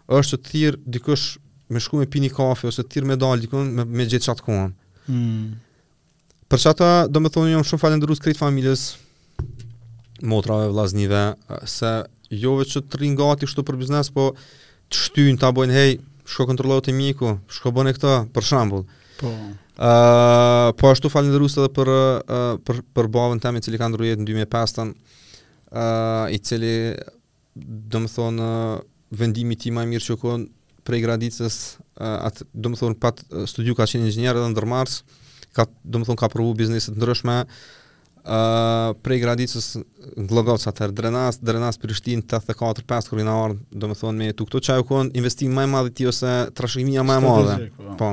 Është që të thirr dikush me shku me pi ni kafe ose të thirr me dal dikun me, me gjet qat kohën. Mm. Për qata, domethonë, jam shumë falenderus krejt familjes, motrave, vllaznive, se jo veç që të rrinë gati kshtu për biznes, po të shtynë, ta bojnë, hej, shko kontrollohu te mjeku, shko bone këta, për shembull. Po. Uh, po ashtu falenderus edhe për, uh, për, për babën tem i cili ka ndrru jetë në 2005 uh, i cili domethënë vendimi i tij ma i mirë që u kon prej Gradicës atë domethënë pat studiu ka qenë inxhinier dhe ndërmarrës ka domethënë ka provu biznese të ndryshme ë uh, prej Gradicës Gllogoc atëherë Drenas Drenas Prishtinë 84 5 kur jena ardh domethënë me tu këto qaj u kon investimi ma i madh i tij ose trashëgimia ma e madhe po, po.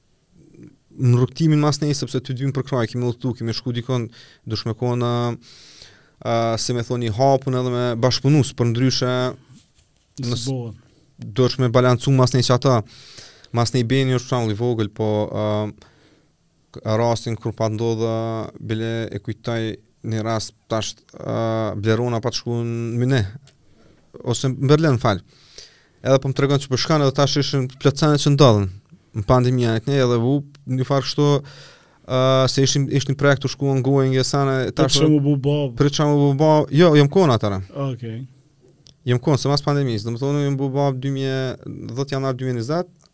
në rrugtimin masnej sepse të dy përkrah kemi udhëtu kemi shku dikun dush me kon a si me thon i hapun edhe me bashkëpunu se përndryshe s'bon dush me balancu masnej qata masnej Beni është shumë i vogël po a, a rastin kur pat ndodh bile e kujtoj një rast tash a, Blerona pat shku në Mynih ose në Berlin fal Edhe po më tregon që po shkon edhe tash ishin plot sene që ndodhën në pandemi janë këne edhe u një farë kështu uh, se ishim, ishte një projekt tu shku ongoing e sene tash para se m'u bo bab para se m'u bo bab jo, jom kon atëherë ok jom kon, se mas pandemisë domethonë jom bo bab 12 janar 2020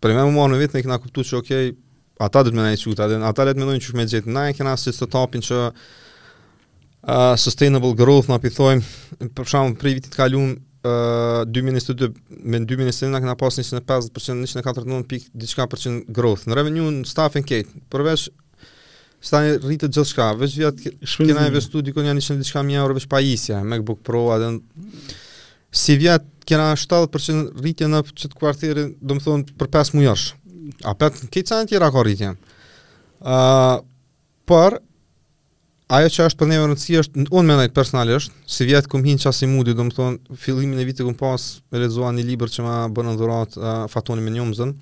Për me u marrë në vite kena kuptu që ok, ata do të më ndajnë çuta, dhe ata le të mendojnë qysh me gjet. Na e kena si setupin që uh, sustainable growth na po i thojmë për shembull prej vitit të kalun uh, 2022 me 2021 na kena pas 150% 149 pik diçka përqind growth në revenue në staf edhe këtë përveç Stani rritet gjithçka, veç vjet kena investu dikun njëqind e diçka mijë euro veç pajisje, MacBook Pro, edhe sivjet kena 70% rritje në qëtë kuarterin, domethonë për 5 muj. Apet, këto sene tjera ka rritje. Uh, por, Ajo që është për neve me rëndësi është, unë mendoj personalisht, sivjet kom hi n'qasi moodi, domethonë, fillimin e vitit kom pas, e lexova një libër që ma bënë dhuratë uh, Fatoni me Njomzën,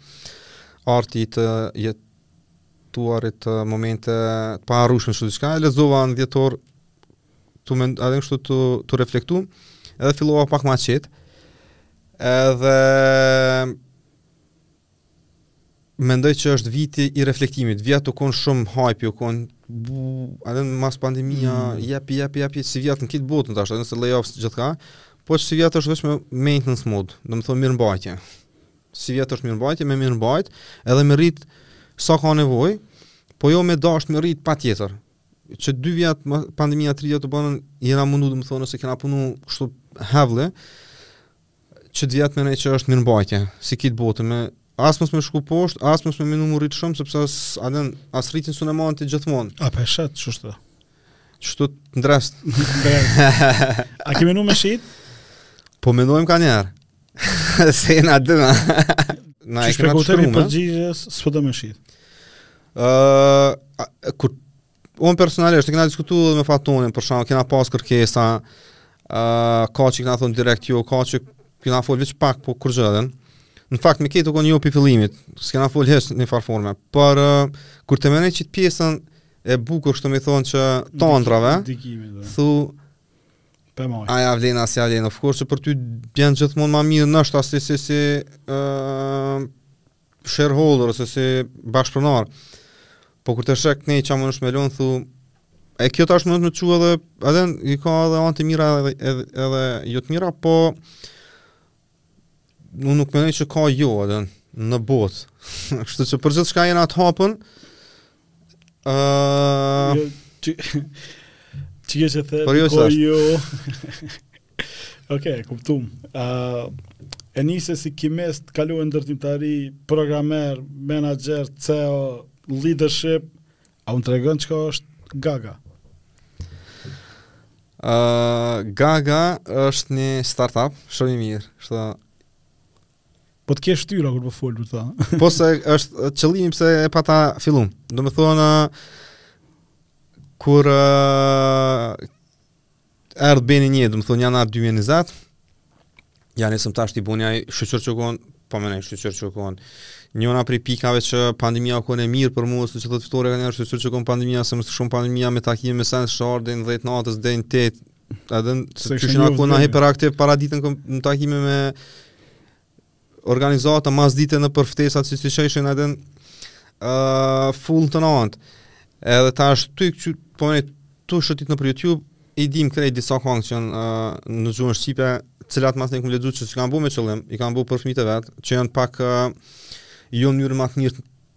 Arti i të jetuarit uh, momente të paharrushme qashtu diçka, e lexova në dhjetor, të mend, edhe kështu tu, tu reflektu, edhe fillova pak ma qetë, edhe Mendoj që është viti i reflektimit. Vjet u kon shumë hype, u kon edhe mas pandemia, mm. jep, jep, jep, sivjet në këtë botën tash, edhe se layoffs gjithçka, po sivjet është vetëm maintenance mode, domethonë mirëmbajtje. Sivjet është mirëmbajtje, me mirëmbajt, edhe me rrit sa ka nevojë, po jo me dashtë me rrit patjetër. Që dy vjet pandemia tri u bënë, jena mundu domethonë se kena punu kështu heavily, Qët vjet menoj që është mirëmbajtje, si kitë botë, me as mos me shku poshtë, as mos me menu me u rrit shumë, sepse as, a din, as rritjen s'un e man ti gjithmonë. A po e shet, që është të? Që të të ndrestë. A ke menu me shit? Po menojmë ka njëherë. Se e në adëna. Që shpekoteri përgjigje, s'po do me shit? Uh, kur Unë personalisht, e kena diskutu dhe me Fatonin, për shumë, kena pas kërkesa, uh, ka që kena thonë direkt jo, ka që kena folë veç pak, po kur gjëdhen. Në fakt, me ketë u konë jo pi fillimit, s'kena folë hiç në farë forme, por uh, kur t'e menon qit pjesën e bukur, kshtu me thonë që t'andrrave, thu, A ja vlen a s'ja vlen, of course për ty bjen gjithmonë më mirë nështë asë si si si uh, shareholder ose si bashkëpronar. Po kur t'e sheh ne çka munesh me lon thu e kjo tash munet me t'çu edhe edhe i ka edhe anë të mira edhe edhe, edhe jo të mira, po unë nuk mendoj që ka jo edhe në botë. Kështu që për gjithçka jena të hapun Ëh. Jo, ti ti je se the. Po jo, po jo. Okej, okay, kuptum. Ëh. Uh, e nise si kimist, kalove n'ndërtimtari, programer, menaxher, CEO, leadership, a um tregon çka është Gaga? Uh, Gaga është një startup, shumë i mirë, shtë Po të kesh ftyra kur po fol për ta. po se ish qëllimi pse e pata fillu. Domethonë kur uh, erdh Beni një, domethonë jena 2020. Ja nisëm tash ti buni ai shyqyr që u kon, po më ne shyqyr që u kon. Njëra prej pikave që pandemia u kon e mirë për mua, siç thotë fitore kanë shyqyr që u kon pandemia, se më shumë pandemia me takime me sens shardin 10 t'natës deri në 8 Edhe se që shënë akona hiperaktiv paradite n'kom, në takime me organizata masdite nëpër ftesat qi qi ishin edhe në uh, full të nëndë. Edhe tash ty që po me tu shëtit nëpër YouTube, i din krejt disa kongë që janë uh, në gjuhën shqipe, t'cilat masanej kom lexu që s'i kanë bo me qëllim, i kanë bo për fmijt e vet, që janë pak uh, jo n'mnyrë ma t'mirë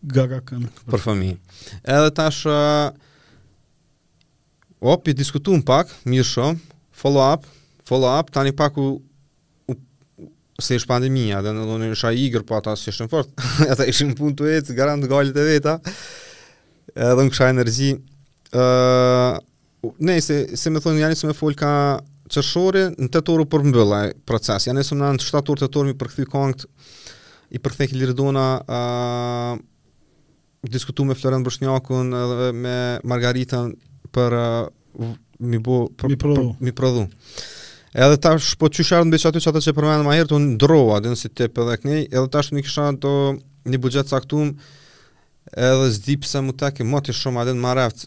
Gaga kongë për fëmijë. Edhe tash uh, op i diskutuam pak, mirë shumë, follow up, follow up tani pak u, u se ish pandemia, dhe në dhoni në shaj igër, po ata s'ishin fort, ata ishin n'punë të vet, garant gajlet e veta, edhe unë kisha energji, uh, Ne, se, se me thonë, ja nisëm me folë kah qershori, në tetor u përmbyll ai proces, ja nisëm në shtator tetor m'i përkthy kongët, i përktheu Liridona, uh, diskutu me Florent Boshnjakun edhe me Margaritën për uh, m'i bo, për, m'i prodhu. Për, m'i prodhu. Edhe tash po çu shardh mbi qato qato që përmendëm më herët t'andrrave dhe nëse ti po dhe këni, edhe tash nuk kisha ndonjë buxhet caktuar edhe s'di pse më tek më të shumë atë më rreft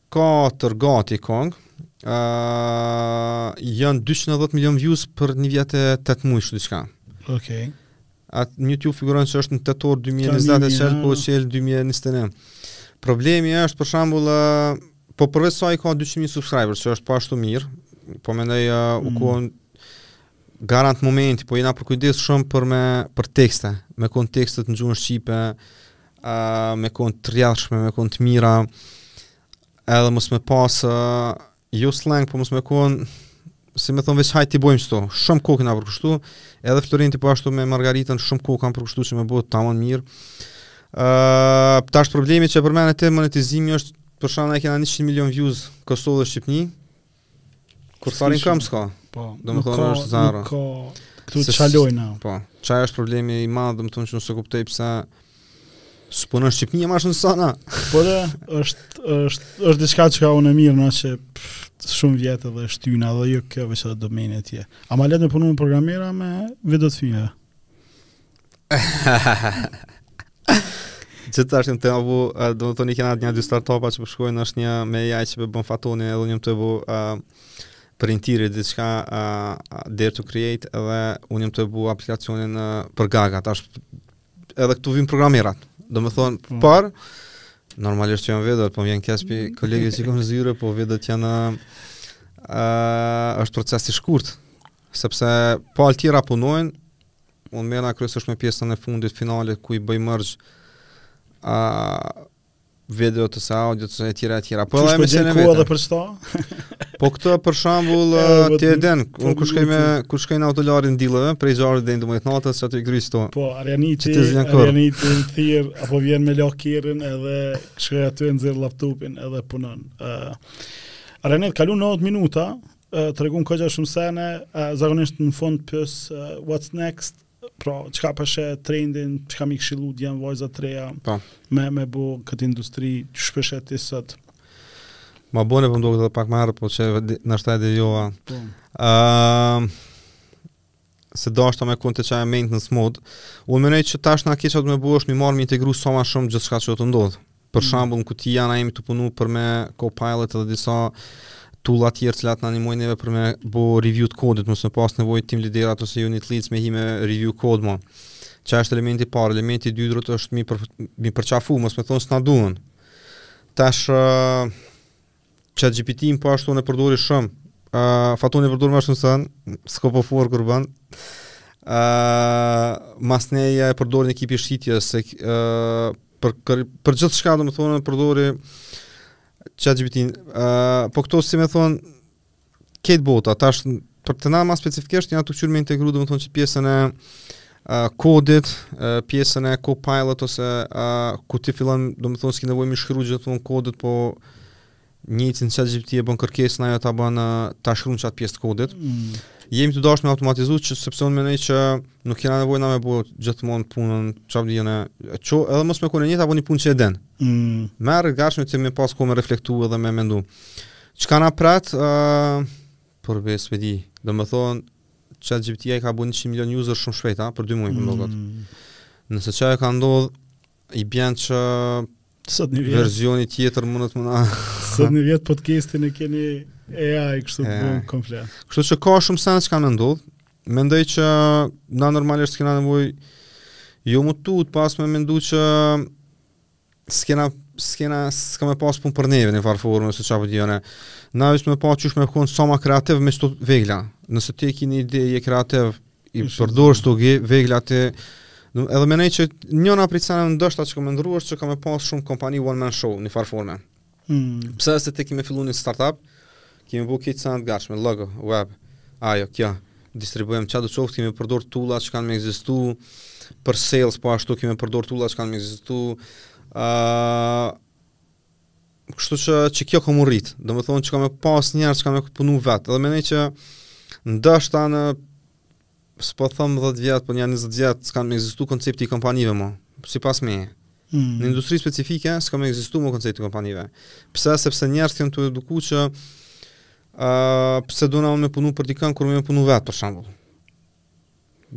Ka tash gati kon, uh, janë 210 milion views për një vjetë e 8 muj diçka. Okej. Okay. Atje figuron që është në tetor 2020 e çelë, po çelë 2021. Problemi është për shembull, uh, po përveç se i ka 200.000 subscribers, që është po ashtu mirë, po mendoj uh, u mm. ka ardh garant momenti, po jena përkujdes shumë për me për tekste, me kontekstet në gjuhën shqipe, uh, me konë të rrjedhshme, me konë të mira, edhe mos me pas uh, jo slang, po mos me konë, si me thonë veç hajt t'i bojmë qështu, shumë kohë na përkushtu, edhe Florenti po ashtu me Margaritën, shumë kohë kanë përkushtu që me bo tamam mirë. Uh, tash problemi që e përmende te monetizimi është, për shembull e kena 100 milion views Kosovë dhe Shqipni, Kur thonë kam s'ka. Po, do të thonë është zero. Këtu çalojmë. Po, qaj është problemi i madh, do të thonë që nuk e kuptoj pse s'punon në Shqipëni ma shumë se na. Po dhe është është është diçka që kanë mirë qe shumë vjet edhe shtyna edhe jo kjo veç edhe domeni atje. A ma lehtë me punu me programera me video të fina? Që tash jena tu e bo, do të thonë i kena një dy startupa që për shembull po është një me AI që po e bon Fatoni edhe jem tu e bo Printiri dhe çka dare to create edhe unë jam tu e bo aplikacionin për gaga, tash edhe këtu vijnë programerat, do më thonë mm. par, normalisht që janë videot, po m'vjen keq për kolegët që kom në zyre, po videot janë, uh, është proces i shkurt. Sepse palë tjera punojnë, unë merrna kryesisht me pjesën e fundit finale ku i bëj merge videot e audiot e tjera e tjera. Po edhe me qenë vetë. Edhe për çto? Po këtë për shembull ti e din, po, unë kur shkoj me kur shkoj në autolarje të dielave, prej zorit deri në 12 natës aty ti rrish këtu. Po, Arianiti, Arianiti më thirr apo vjen me lokirin edhe shkoj aty e nxjerr laptopin edhe punoj. Ë uh Arianit kaluan 90 minuta, tregum goxha shumë sene, uh, zakonisht në fund pves uh, what's next, pra çka po e sheh trendin, çka mi këshillu djem vajza të reja. Po. me me bo këtë industri, si po e sheh ti sot. Ma bone po më duket edhe pak më herë, po qe me shtu edhe diçka. Po. Ëm uh, se dojshta me konë te qaj maintenance mode, unë mendoj që tash na çka kem me bo është me i marrë me i integru sa ma shumë gjithçka që po ndodh. Për mm. shembull në Kutia na jemi tu punu për me Copilot edhe disa tulla tjerë të cilat na ndihmojnë neve për me bo review të kodit, mos me pas nevoj team leadat ose unit leads me hi me review kod mo. Qaj është elementi i parë, elementi i dytë është me i, për, me i përqafu, mos me thonë s'na duhen. Tash, uh, Chat GPT-in po ashtu ne e përdorim shumë. Ë uh, Fatoni e përdor më shumë se unë, s'ka po fuar kur bën. Ë uh, masneja e përdorin ekipi i shitjes se ë uh, për kër, për gjithçka domethënë përdorim Chat GPT-in. Ë uh, po këto si me thonë Krejt bota, tash për të na ma specifikisht jena tu këqyrë me integru domethonë që pjesën e uh, kodit, uh, pjesën e co-pilot ose uh, ku ti fillon domethonë s'ki nevojë me shkru gjithë tonë kodin, po njëjtë në Chat GPT e bën kërkesën ajo ta bën uh, ta shkrun qat pjesë të kodit. Mm. Jemi tu dashtë me automatizu që sepse unë menoj që nuk kena nevojë na me bo gjithmonë punën çfarë di unë e qo edhe mos me konë njëjtë apo një punë që e den. Mm. Merë gashme që me pas ku me reflektu edhe me mendu. Çka na pret, ë uh, për besë s'e di. Domethonë, Chat GPT i ka bo 100 milion user shumë shpejt, a, për 2 muj, mm. më Nëse qajo ka ndodhë, i bjen që sot një vjet versioni tjetër mundet me sot një vjet podcastin e keni AI kështu e, bën komplet kështu që ka shumë sene që kanë me ndodh mendoj që na normalisht kena nevojë jo me u tut po me mendu që S'kena, s'kena, s'ka me pas punë për neve n'një farë forme, se çka po di unë. Na veç me pa qysh me konë sa ma kreativ me qëto vegla. Nëse ti e ki një ide, je kreativ, i përdor qëto vegla ti, edhe menoj që njëna prej seneve ndoshta që ka me ndrru është që ka me pas shumë kompani one man show n'një farë forme. Hmm. Pse se ti ki me fillu një startup, ki me bo krejt senet t'gatshme, logo, web, ajo, kjo, distribuim çkado qoftë, ki me përdor tulla që kanë me ekzistu për sales, po ashtu ki me përdor tulla që kanë me ekzistu. ë uh, Kështu që që kjo ka me u rrit, domethonë që ka me pas njerëz që ka me punu vetë, edhe menoj që ndoshta në S'po thom 10 vjet, po një 20 vjet, s'ka me ekzistu koncepti i kompanive mo, sipas meje. Mm. Në industri specifike, s'ka me ekzistu mo koncepti i kompanive. Pse, sepse njerëzit janë tu u eduku që uh, pse du unë me punu për dikënd, kur me punu vetë, për shembull.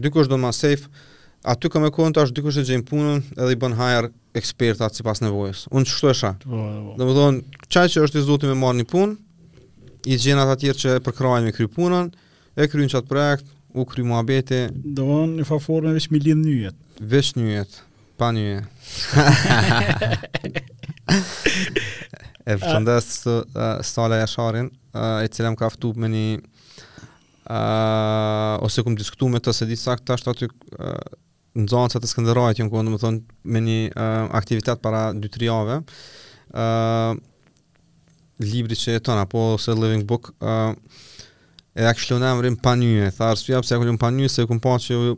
Dikush do ma safe, aty ka me konë tash dikush e gjen punën edhe i bën hire eksperta sipas nevojës. Unë qështu e shoh. Po, po, po. Domethënë, qaj që është i zoti me marr ni punë, i gjen ata të tjerë që e përkrahin me kry punën, E kryen qat projekt, u kry muhabeti. Domethonë n'një farë forme veç me i lidh nyjet. Veç nyjet, pa nyje. e përshëndes Stala Jasharin, i cili më ka ftu me një, ose kom diskutu me të, s'e di saktë tash aty, nxënësat e Skënderajt janë konë domethënë me një uh, aktivitet para 2-3 javë. ë uh, libri që jeton apo se Living Book ë uh, e actually na vrim pa një, tha arsyeja pse kulum pa një se kum pa që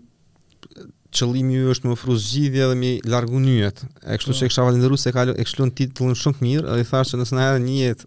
qëllimi ju është me ofru zgjidhje dhe mi largu njët. E kështu që e kisha falenderu se ka e kështu në titullin shumë mirë, edhe i thashë që nëse një herë njët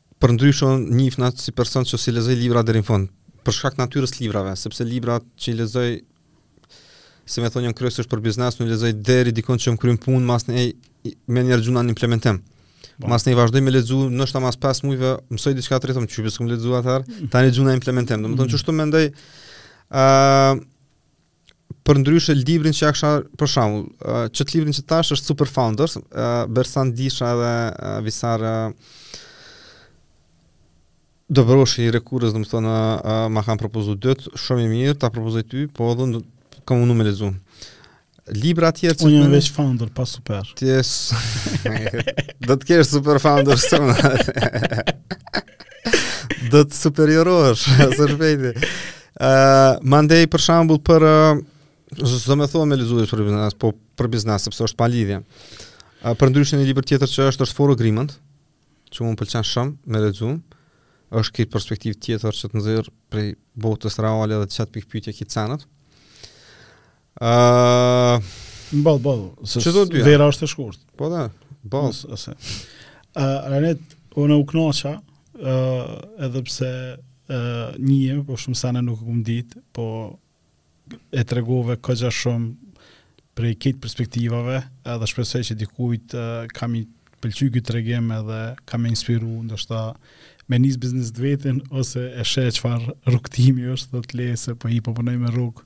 Përndryshe njihna si person që s'i lexoj librat deri në fund, për shkak natyrës librave, sepse librat që i lexoj, si me thonë janë kryesisht për biznes, unë i lexoj deri dikun që më kryn punë, masnej menjëherë gjuhna në implementim. Po. Masnej vazhdoj me lexu, noshta mas 5 mujve, mësoj diçka të re, thom qe pse s'e kom lexu atëherë, mm. tani gjuhna implementim. Domethonë mm. që shtu mendoj, uh, përndryshe librin që ja kisha për shembull, uh, qët librin që tash është Super Founders, uh, Bersant Disha dhe uh, Visar uh, Dobroshi i Rekurës, domethonë, uh, ma kanë propozu dytë, shumë i mirë, ta propozoj ty, po edhe në, kam unë me lexu. Libra tjerë që... Unë jam veç founder, pa super. Ti e... do të kesh super founder, së më do të superiorohesh së shpejti. Ë, uh, mandej për shembull për uh, s'do me thonë me lexu veç për biznes, po për biznes sepse është pa lidhje. Uh, përndryshe një libër tjetër që është është Four Agreement, që më pëlqen shumë me lexu, është krejt perspektivë tjetër që të nxjerr prej botës reale dhe të qet pikëpyetje krejt senet. Ëh, Mball, mball. se Çdo dy javë. Vera është e shkurt. po da, po. Mos ose. Ë Ranet, unë u kënaqa, ë edhe pse ë njihemi, po shumë sene nuk i kum ditë, po e tregove goxha shumë prej krejt perspektivave, edhe shpresoj që dikujt ë, ka me i pëlqy ky tregim edhe ka me inspiru ndoshta me nis biznes të vetin ose e sheh çfarë rrugëtimi është thotë le se po i po punoj me rrogë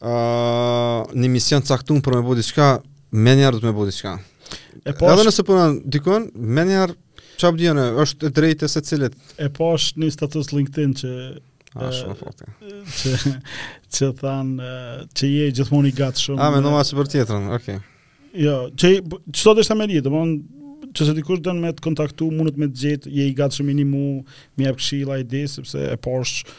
uh, një mision caktum për me bo diçka, menjëherë do me bo diçka. E po Edhe nëse punon dikun, menjëherë ç'a bën është e drejtë secilit. E pashë një status LinkedIn që A, shumë fote. Që, që thanë, që je gjithmonë i gatshëm. A, me nëma që për tjetërën, oke. Okay. Jo, që, që sot është Amerikë, të mon, që nëse dikush don me të kontaktu, mundet me të gjetë, je i gatshëm me i ndihmu, me i këshillu i di, sepse e poshë,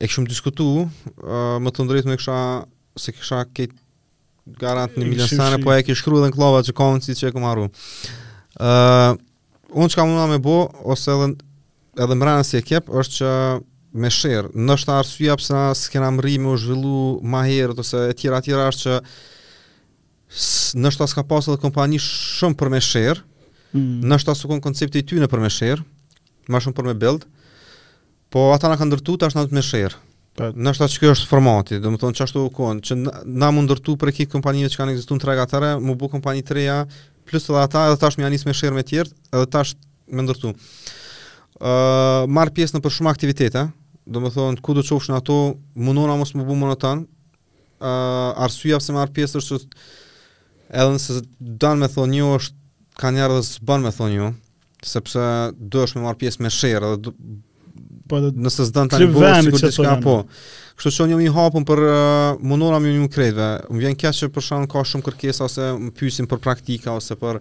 E kishim diskutu, uh, më të drejtë me kisha, se kisha këtë garant një milion sene, po e ke shkru dhe në kllapa që kamë si që e kam harru. Uh, unë çka muna me bo, ose edhe, edhe mbrena si ekip, është që me share, noshta arsyeja pse s'kena mrri me u zhvillu ma herët, ose e tjera tjera është që noshta s'ka pasë dhe kompani shumë për me share, mm. noshta s'u konë koncepti te ne për me share, ma shumë për me build, Po ata na kanë ndërtu tash na me share. Po. Kështu që kjo është formati, domethonë që ashtu u konë, që na me ndërtu prej këtyne kompanive që kanë egzistu në trega të re, me bo kompani të reja, plus edhe ata edhe tash me ja nis me share me tjerët, edhe tash me ndërtu. Uh, marr pjesë nëpër shumë aktivitete, domethonë, kudo qofshin ato, munohna mos më bu më në tanë, uh, arsyja pse marr pjesë është që edhe nëse don me thonë jo është, ka njerëz dhe s'ban me thonë jo, Sepse duhesh me marrë pjesë me share dhe po edhe nëse s'don tani po sikur diçka po. Kështu që unë jam i hapun për uh, mundohna me ndihmu krejtve. Më vjen keq që për shkak ka shumë kërkesa ose më pyesin për praktika ose për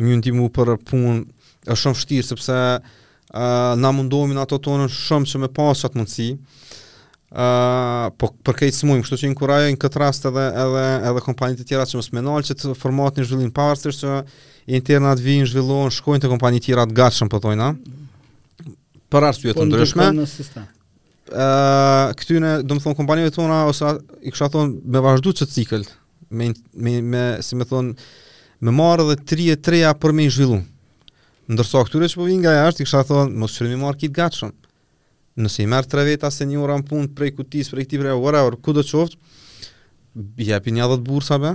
me ndihmu për punë. Është shumë vështirë sepse uh, na mundohemi në ato tonë shumë që me pas qat mundsi. Uh, po për krejt s'mujm, kështu që inkurajoj në këtë rast edhe edhe edhe kompanitë tjera që mos me nal qët format në zhvillim pavarësisht se Internat vijnë, zhvillohen, shkojnë te kompani tjera të gatshëm, po thojna, për arsye të po, ndryshme. Këtyne, domethonë, kompanive tona, ose i kisha thonë, me vazhdu qët cikël, me, me, me, si me thonë, me marrë edhe 3-3-a për me i zhvillu. Ndërsa këtyre që po vijnë nga jashtë, i kisha thonë, mos kqyr me i marrë krejt gatshëm. Nëse i merr tre veta seniora n'punë prej Kutisë, prej këti, prej whatever, kudo qoftë, i jepi nja dhetë bursa be,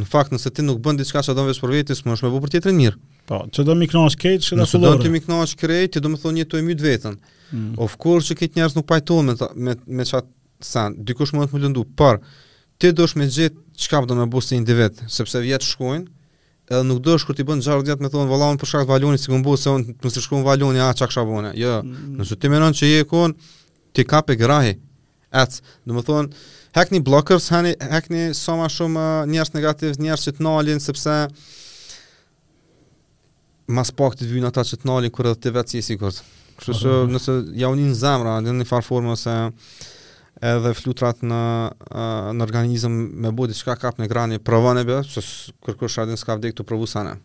Në fakt nëse ti nuk bën diçka që don vetë për veten, s'munesh me bo për tjetrin mirë. Po, që do me i knaq krejt, që do fullor. Nëse do ti me i knaq krejt, ti domethonë e myt veten. Mm. Of course që krejt njerëz nuk pajtohen me me me qat sen, dikush munet me u lëndu, por ti duhet me gjet çka do me bo si individ, sepse vjet shkojnë, edhe nuk do kur t'i bën gjashtdhetë vjet me thon vallahi për shkak të Valonit s'e kom bo se a mos t'ish kon Valoni a çka kisha bo unë jo mm. nëse ti mendon se je kon ti kape grahi Ec, domethonë, hekni blockers, hekni hekni sa më shumë uh, njerëz negativ, njerëz që të nalin sepse ma s'pakti t'vyn ata që të nalin kur edhe ti vetë s'je i sigurt. Kështu që nëse jau nin zemra në një farë formë ose edhe flutrat në uh, në organizëm me bo diçka kapne grahni, provone be, se kërkush a din s'ka vdek tu provu sene.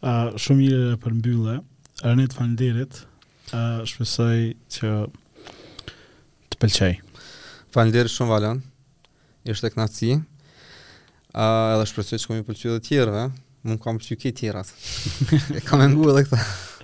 Uh, shumë mirë edhe për mbyllje. Arianit, faleminderit. Uh, shpresoj që të pëlqej. Faleminderit shumë, Valon. Ishte knaqësi. Uh, edhe shpresoj që ka me i pëlqy edhe tjerëve. Mu m'kanë pëlqy krejt tjerat. e kam ngu edhe këta.